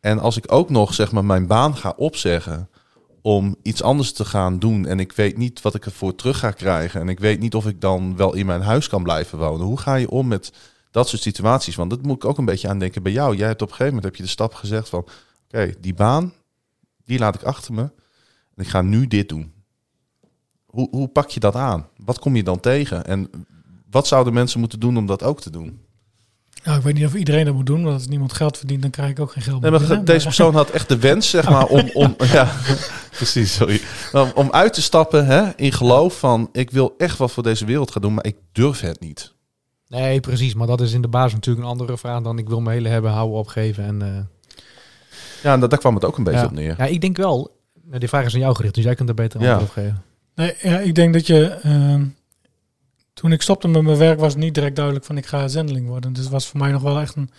En als ik ook nog zeg maar mijn baan ga opzeggen om iets anders te gaan doen en ik weet niet wat ik ervoor terug ga krijgen en ik weet niet of ik dan wel in mijn huis kan blijven wonen. Hoe ga je om met dat soort situaties? Want dat moet ik ook een beetje aan denken bij jou. Jij hebt op een gegeven moment heb je de stap gezegd van oké, die baan die laat ik achter me en ik ga nu dit doen. Hoe, hoe pak je dat aan? Wat kom je dan tegen? En wat zouden mensen moeten doen om dat ook te doen? Nou, ik weet niet of iedereen dat moet doen, want als niemand geld verdient, dan krijg ik ook geen geld Nee, meer maar binnen. deze persoon had echt de wens, zeg maar, om, om [LAUGHS] ja, [LAUGHS] precies, sorry, om, om uit te stappen hè, in geloof van, ik wil echt wat voor deze wereld gaan doen, maar ik durf het niet. Nee, precies. Maar dat is in de basis natuurlijk een andere vraag dan ik wil mijn hele hebben, houden, opgeven. En, eh, Ja, en dat, daar kwam het ook een beetje ja. op neer. Ja, ik denk wel, die vraag is aan jou gericht, dus jij kunt er beter Ja. antwoord op geven. Nee, ja, ik denk dat je... ehm, toen ik stopte met mijn werk was het niet direct duidelijk van ik ga zendeling worden. Dus het was voor mij nog wel echt een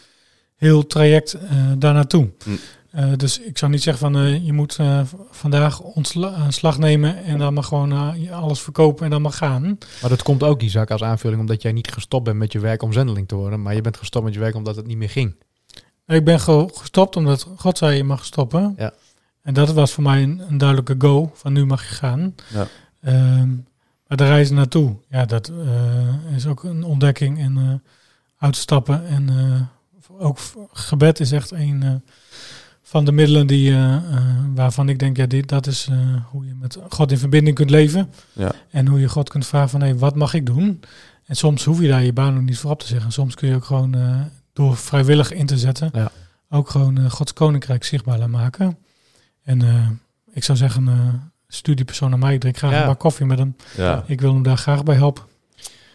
heel traject eh daar naartoe. Hm. Eh, dus ik zou niet zeggen van eh, je moet v- vandaag ontslag nemen en dan maar gewoon alles verkopen en dan maar gaan. Maar dat komt ook, Isaac, als aanvulling omdat jij niet gestopt bent met je werk om zendeling te worden. Maar je bent gestopt met je werk omdat het niet meer ging. Ik ben gestopt omdat God zei je mag stoppen. Ja. En dat was voor mij een, een duidelijke go van nu mag je gaan. Ja. Ehm, maar de reis naartoe, ja, dat eh, is ook een ontdekking en eh, uitstappen. En eh, ook gebed is echt een van de middelen die, waarvan ik denk, ja, dit, dat is hoe je met God in verbinding kunt leven. Ja. En hoe je God kunt vragen van, hé, wat mag ik doen? En soms hoef je daar je baan ook niet voor op te zeggen. Soms kun je ook gewoon door vrijwillig in te zetten, Ja. ook gewoon Gods koninkrijk zichtbaar laten maken. En ik zou zeggen, studiepersoon naar mij, ik drink graag Ja. een bak koffie met hem. Ja, Ik wil hem daar graag bij helpen.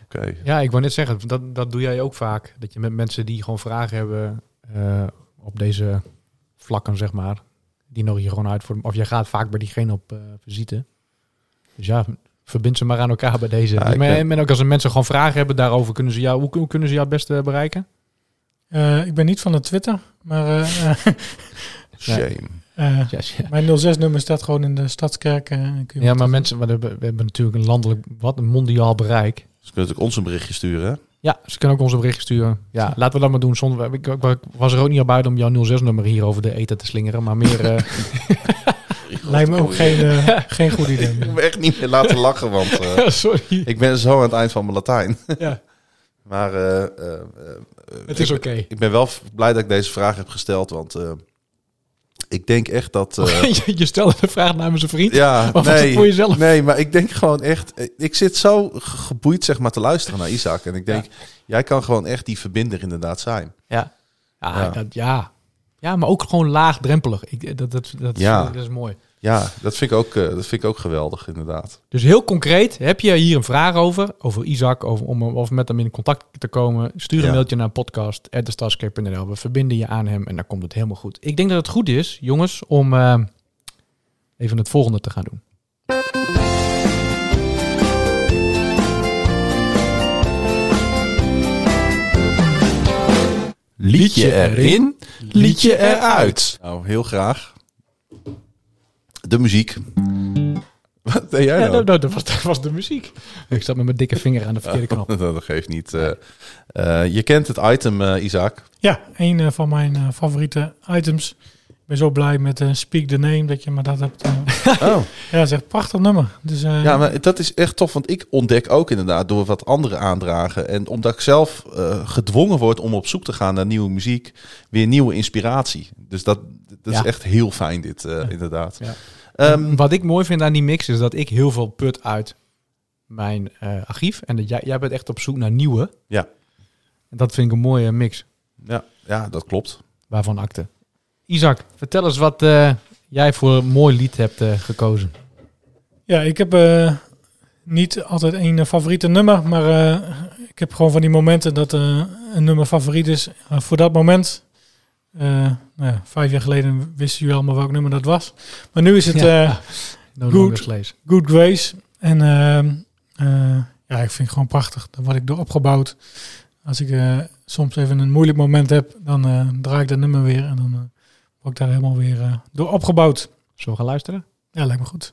oké. Ja, ik wou net zeggen, dat, dat doe jij ook vaak. Dat je met mensen die gewoon vragen hebben eh, op deze vlakken, zeg maar. Die nodig je gewoon uit voor. Of jij gaat vaak bij diegene op eh, visite. Dus ja, verbind ze maar aan elkaar bij deze. Ja, maar- ben- En ook als er mensen gewoon vragen hebben daarover, kunnen ze jou, hoe, hoe kunnen ze jou het beste bereiken? Eh, ik ben niet van de Twitter, maar [LAUGHS] Shame. Eh, ja. mijn 06-nummer staat gewoon in de Stadskerk. eh, en kun je Ja, maar mensen, we hebben, we hebben natuurlijk een landelijk, wat een mondiaal bereik. Ze kunnen natuurlijk ons een berichtje sturen, hè? Ja, ze kunnen ook ons een bericht sturen. Ja, laten we dat maar doen. Zonder, ik, ik, ik was er ook niet al buiten om jouw 06-nummer hier over de eten te slingeren. Maar meer... eh, [LAUGHS] [LAUGHS] Lijkt me ook geen, geen goed idee. [LAUGHS] Ik moet me echt niet meer laten lachen, want eh, sorry. ik ben zo aan het eind van mijn Latijn. Ja, Maar eh, eh, eh, het is ik- oké. Ik ben wel blij dat ik deze vraag heb gesteld, want eh, ik denk echt dat... [LAUGHS] eh, je, je stelde de vraag namens een vriend. ja, nee, voor jezelf? nee, maar ik denk gewoon echt... eh, Ik zit zo ge- geboeid zeg maar te luisteren naar Isaac. En ik denk, jij kan gewoon echt die verbinder inderdaad zijn. Ja. Ja, Ja. Dat, ja. ja, maar ook gewoon laagdrempelig. Ik, dat, dat, dat, Ja. dat is mooi. Ja, dat vind ik ook, eh, dat vind ik ook geweldig inderdaad. Dus heel concreet, heb je hier een vraag over, over Isaac, over, om of met hem in contact te komen, stuur een Ja. mailtje naar podcast.thestadscape.nl. We verbinden je aan hem en dan komt het helemaal goed. Ik denk dat het goed is, jongens, om eh, even het volgende te gaan doen. Liedje erin, liedje eruit. Nou, heel graag. De muziek. Wat deed jij Ja, nou? dat, dat, was, dat was de muziek. Ik zat met mijn dikke vinger aan de verkeerde knop. [LAUGHS] dat geeft niet. eh. Eh, je kent het item, eh, Isaac. Ja, een van mijn favoriete items. Ik ben zo blij met Speak the Name dat je me dat hebt. [LAUGHS] Oh. [LAUGHS] ja, dat is echt een prachtig nummer. Dus, eh, Ja, maar dat is echt tof, want ik ontdek ook inderdaad door wat anderen aandragen. En omdat ik zelf eh, gedwongen word om op zoek te gaan naar nieuwe muziek, weer nieuwe inspiratie. Dus dat, dat Ja. is echt heel fijn, dit eh, inderdaad. Ja. Ehm, Wat ik mooi vind aan die mix is dat ik heel veel put uit mijn eh, archief. En dat jij, jij bent echt op zoek naar nieuwe. Ja. En dat vind ik een mooie mix. ja, ja, dat klopt. Waarvan akte. Isaac, vertel eens wat eh, jij voor een mooi lied hebt eh, gekozen. Ja, ik heb eh, niet altijd één eh, favoriete nummer, maar eh, ik heb gewoon van die momenten dat een nummer favoriet is voor dat moment. Eh, nou ja, vijf jaar geleden wisten jullie allemaal welk nummer dat was. Maar nu is het [LAUGHS] Ja. eh, No Slaves. Good Grace. En ehm, eh, ja, ik vind het gewoon prachtig. Daar word ik door opgebouwd. Als ik soms even een moeilijk moment heb, dan eh, draai ik dat nummer weer en dan eh, word ik daar helemaal weer eh, door opgebouwd. Zullen we gaan luisteren? Ja, lijkt me goed.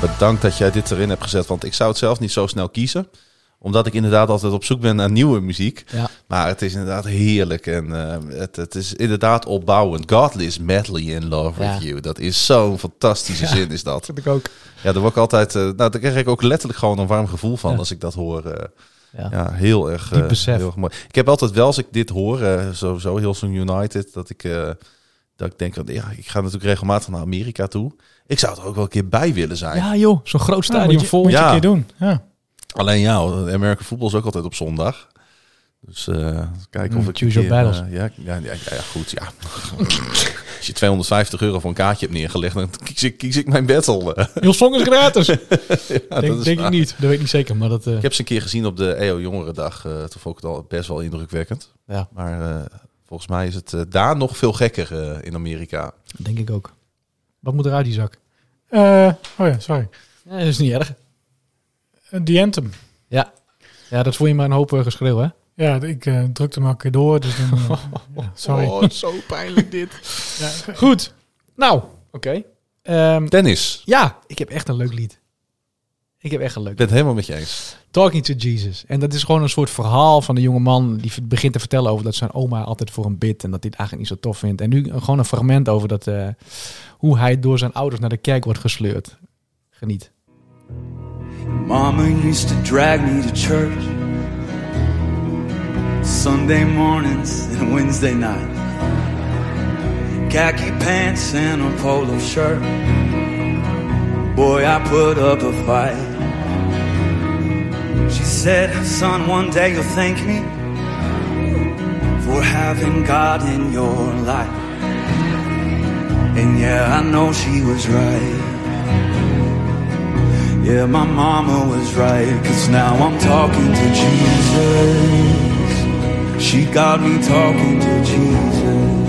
Bedankt dat jij dit erin hebt gezet, want ik zou het zelf niet zo snel kiezen. Omdat ik inderdaad altijd op zoek ben naar nieuwe muziek. Ja. Maar het is inderdaad heerlijk en eh, het, het is inderdaad opbouwend. Godly is madly in love Ja. with you. Dat is zo'n fantastische zin is dat. vind ik ook. Ja, daar word ik altijd... eh, nou, daar krijg ik ook letterlijk gewoon een warm gevoel van als ik dat hoor. eh. Ja. heel erg, Diep besef. heel erg mooi. Ik heb altijd wel, als ik dit hoor, sowieso heel zo'n United, dat ik, dat ik denk, ja, ik ga natuurlijk regelmatig naar Amerika toe. Ik zou er ook wel een keer bij willen zijn. Ja joh, zo'n groot stadion moet je, vol. moet je Ja. een keer doen. Ja. Alleen ja, American voetbal is ook altijd op zondag. Dus eh kijken of Mm, ik choose keer, eh, ja, ja, ja, ja, ja, goed, ja. [LAUGHS] Als je 250 euro voor een kaartje hebt neergelegd, dan kies ik, kies ik mijn battle. eh. Heel song is gratis. Ja, denk is denk ik niet. Dat weet ik niet zeker. Maar dat, eh, Ik heb ze een keer gezien op de EO Jongerendag. eh toen vond ik het al best wel indrukwekkend. Ja. Maar eh, volgens mij is het daar nog veel gekker eh, in Amerika. denk ik ook. Wat moet eruit die zak? Eh, oh ja, sorry. Ja, dat is niet erg. Eh, The Anthem. Ja. Ja, dat voel je maar een hoop eh, geschreeuw, hè? Ja, ik eh, drukte hem een keer door. Dus dan, eh, [LAUGHS] ja, sorry. Oh, zo pijnlijk dit. Goed. Nou, oké. Ehm, Dennis, ja, ik heb echt een leuk lied. Ik heb echt een leuk ik ben het helemaal met je eens. Talking to Jesus. En dat is gewoon een soort verhaal van de jonge man die begint te vertellen over dat zijn oma altijd voor hem bidt en dat hij het eigenlijk niet zo tof vindt. En nu gewoon een fragment over dat, eh, hoe hij door zijn ouders naar de kerk wordt gesleurd. Geniet. Mama used to drag me to church Sunday mornings and Wednesday night. Khaki pants and a polo shirt. Boy, I put up a fight. She said, Son, one day you'll thank me for having God in your life. And yeah, I know she was right. Yeah, my mama was right, cause now I'm talking to Jesus. She got me talking to Jesus.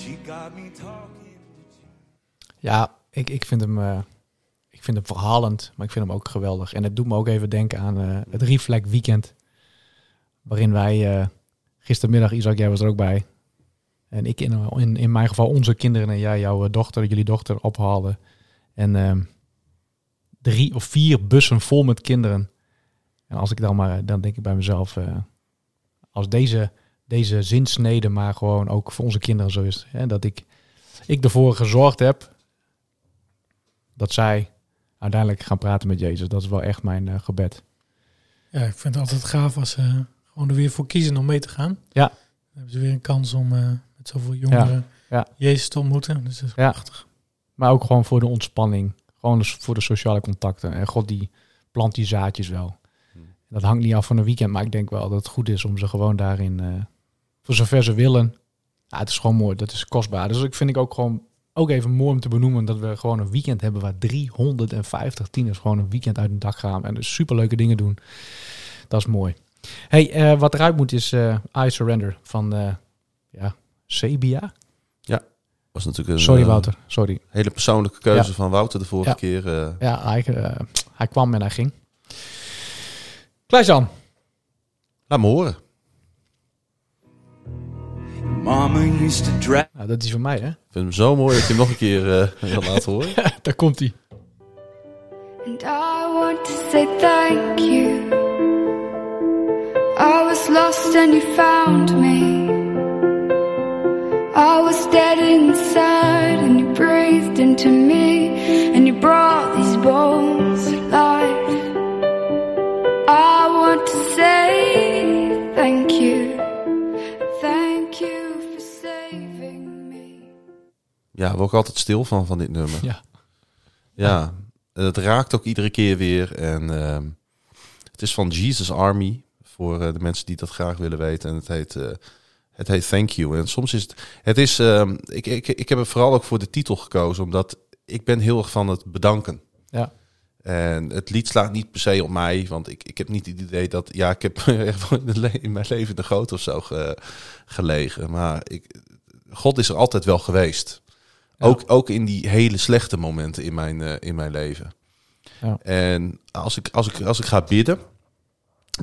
She got me talking to Ja, ik, ik, vind hem, eh, ik vind hem verhalend, maar ik vind hem ook geweldig. En het doet me ook even denken aan eh, het Reflect Weekend. Waarin wij eh, gistermiddag, Isaac, jij was er ook bij. En ik in, in, in mijn geval onze kinderen en jij jouw dochter, jullie dochter ophaalden. En ehm, drie of vier bussen vol met kinderen. En als ik dan maar, dan denk ik bij mezelf, als deze, deze zinsnede maar gewoon ook voor onze kinderen zo is. Hè, dat ik, ik ervoor gezorgd heb dat zij uiteindelijk gaan praten met Jezus. Dat is wel echt mijn eh, gebed. Ja, ik vind het altijd gaaf als ze gewoon er weer voor kiezen om mee te gaan. Ja. Dan hebben ze weer een kans om eh, met zoveel jongeren ja. Jezus te ontmoeten. Dus dat is Ja. prachtig. Maar ook gewoon voor de ontspanning. Gewoon dus voor de sociale contacten. En God die plant die zaadjes wel. Dat hangt niet af van een weekend. Maar ik denk wel dat het goed is om ze gewoon daarin... eh, voor zover ze willen. Ja, het is gewoon mooi. Dat is kostbaar. Dus ik vind ik ook gewoon... Ook even mooi om te benoemen dat we gewoon een weekend hebben waar 350 tieners gewoon een weekend uit een dak gaan en dus superleuke dingen doen. Dat is mooi. Hey, eh, wat eruit moet is eh I Surrender van eh ja, Sebia. was natuurlijk een Sorry Wouter, sorry. hele persoonlijke keuze Ja. van Wouter de vorige Ja. keer. Ja, hij, hij kwam en hij ging. Klaas-Jan. laat me horen. Mama used to drag Nou, dat is van mij, hè? Ik vind hem zo mooi dat je hem nog een keer eh [LAUGHS] wil laten horen. Daar komt hij. And I want to say thank you. I was lost and you found me. I was dead inside and you breathed into me and you brought these bones to life. I want to say thank you. Ja, we ook altijd stil van, van dit nummer. Ja. Ja, het raakt ook iedere keer weer. En ehm, het is van Jesus Army, voor eh, de mensen die dat graag willen weten. En het heet, eh, het heet Thank You. En soms is het... het is, ehm, ik, ik, ik heb er vooral ook voor de titel gekozen, omdat ik ben heel erg van het bedanken. Ja. En het lied slaat niet per se op mij, want ik, ik heb niet het idee dat... Ja, ik heb [LAUGHS] in, het mijn leven de goot of zo ge- gelegen. Maar ik, God is er altijd wel geweest. Ook, ook in die hele slechte momenten in mijn, eh, in mijn leven. Ja. En als ik, als, ik, als ik ga bidden,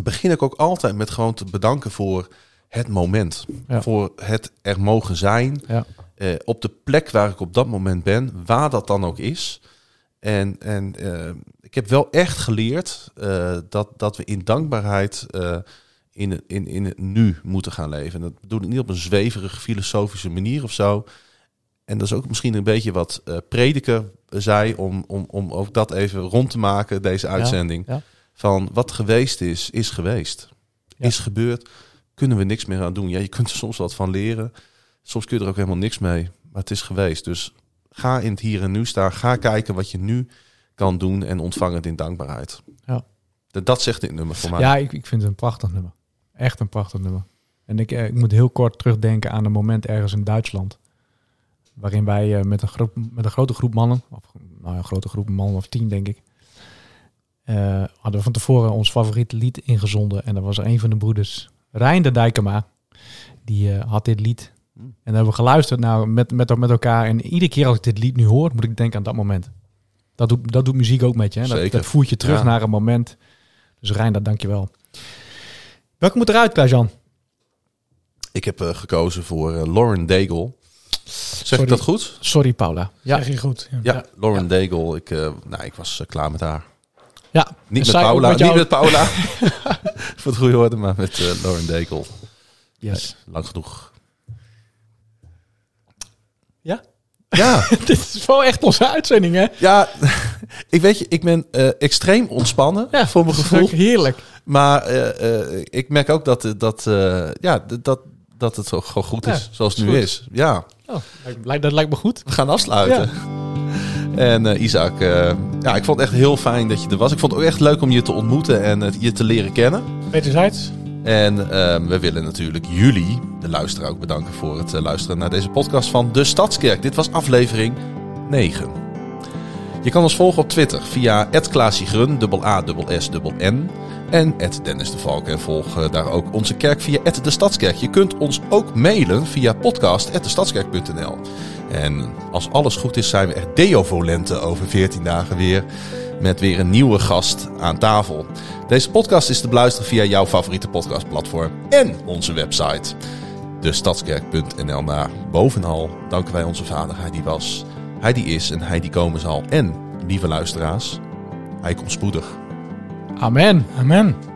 begin ik ook altijd met gewoon te bedanken voor het moment. Voor het er mogen zijn. Ja. eh, op de plek waar ik op dat moment ben, waar dat dan ook is. En, en eh, ik heb wel echt geleerd dat, dat we in dankbaarheid eh, in, het- in, in het nu moeten gaan leven. En dat bedoel ik niet op een zweverige filosofische manier of zo. En dat is ook misschien een beetje wat eh prediker zei om, om, om ook dat even rond te maken, deze uitzending. ja. Van wat geweest is, is geweest. Ja. Is gebeurd, kunnen we niks meer aan doen. Ja, je kunt er soms wat van leren. Soms kun je er ook helemaal niks mee. Maar het is geweest. Dus ga in het hier en nu staan. Ga kijken wat je nu kan doen en ontvang het in dankbaarheid. Ja. Dat, dat zegt dit nummer voor mij. Ja, ik, ik vind het een prachtig nummer. Echt een prachtig nummer. En ik, eh, ik moet heel kort terugdenken aan een moment ergens in Duitsland. Waarin wij eh, met, een groep, met een grote groep mannen, of nou, een grote groep mannen of tien denk ik, eh, hadden we van tevoren ons favoriete lied ingezonden. En dat was er een van de broeders, Rijn de Dijkema, die eh, had dit lied. Hmm. En dan hebben we geluisterd naar, met, met, met elkaar. En iedere keer als ik dit lied nu hoor, moet ik denken aan dat moment. Dat doet, dat doet muziek ook met je. Hè? Dat, voert je terug Ja. naar een moment. Dus Rijn, dat dank je wel. Welke moet eruit, Klaas-Jan? Ik heb gekozen voor Lauren Daigle. Zeg Sorry. ik dat goed? Sorry, Paula. Ja, Zeg je goed. Ja. Ja, Ja. Lauren Daigle. Ik, eh, nou, ik was eh, klaar met haar. ja. Niet met Paula, met jou? niet met Paula. voor het goede orde, maar met eh, Lauren Daigle. Yes. Nee, lang genoeg. Ja? Ja, [LAUGHS] Dit is wel echt onze uitzending, hè? ja. [LAUGHS] ik weet je, ik ben eh, extreem ontspannen Ja, voor mijn gevoel. Heerlijk. Maar eh, eh, ik merk ook dat, dat, eh, ja, dat, dat het ook gewoon goed is, Ja, zoals het is nu goed. is. Ja, Oh, dat lijkt me goed. we gaan afsluiten. [LAUGHS] En eh, Isaac, eh, ja, ik vond het echt heel fijn dat je er was. Ik vond het ook echt leuk om je te ontmoeten en eh, je te leren kennen. Wederzijds. En ehm, we willen natuurlijk jullie, de luisteraar, ook bedanken voor het luisteren naar deze podcast van De Stadskerk. Dit was aflevering 9. Je kan ons volgen op Twitter via @klaasiegrun, dubbel A, dubbel S, dubbel N. En Dennis de Valk. En volg eh, daar ook onze kerk via de Stadskerk. Je kunt ons ook mailen via podcast.destadskerk.nl. En als alles goed is, zijn we echt deovolente over 14 dagen weer. Met weer een nieuwe gast aan tafel. Deze podcast is te beluisteren via jouw favoriete podcastplatform en onze website. Destadskerk.nl. Maar bovenal danken wij onze vader, hij die was, hij die is en hij die komen zal. En, lieve luisteraars, hij komt spoedig. Amen. Amen.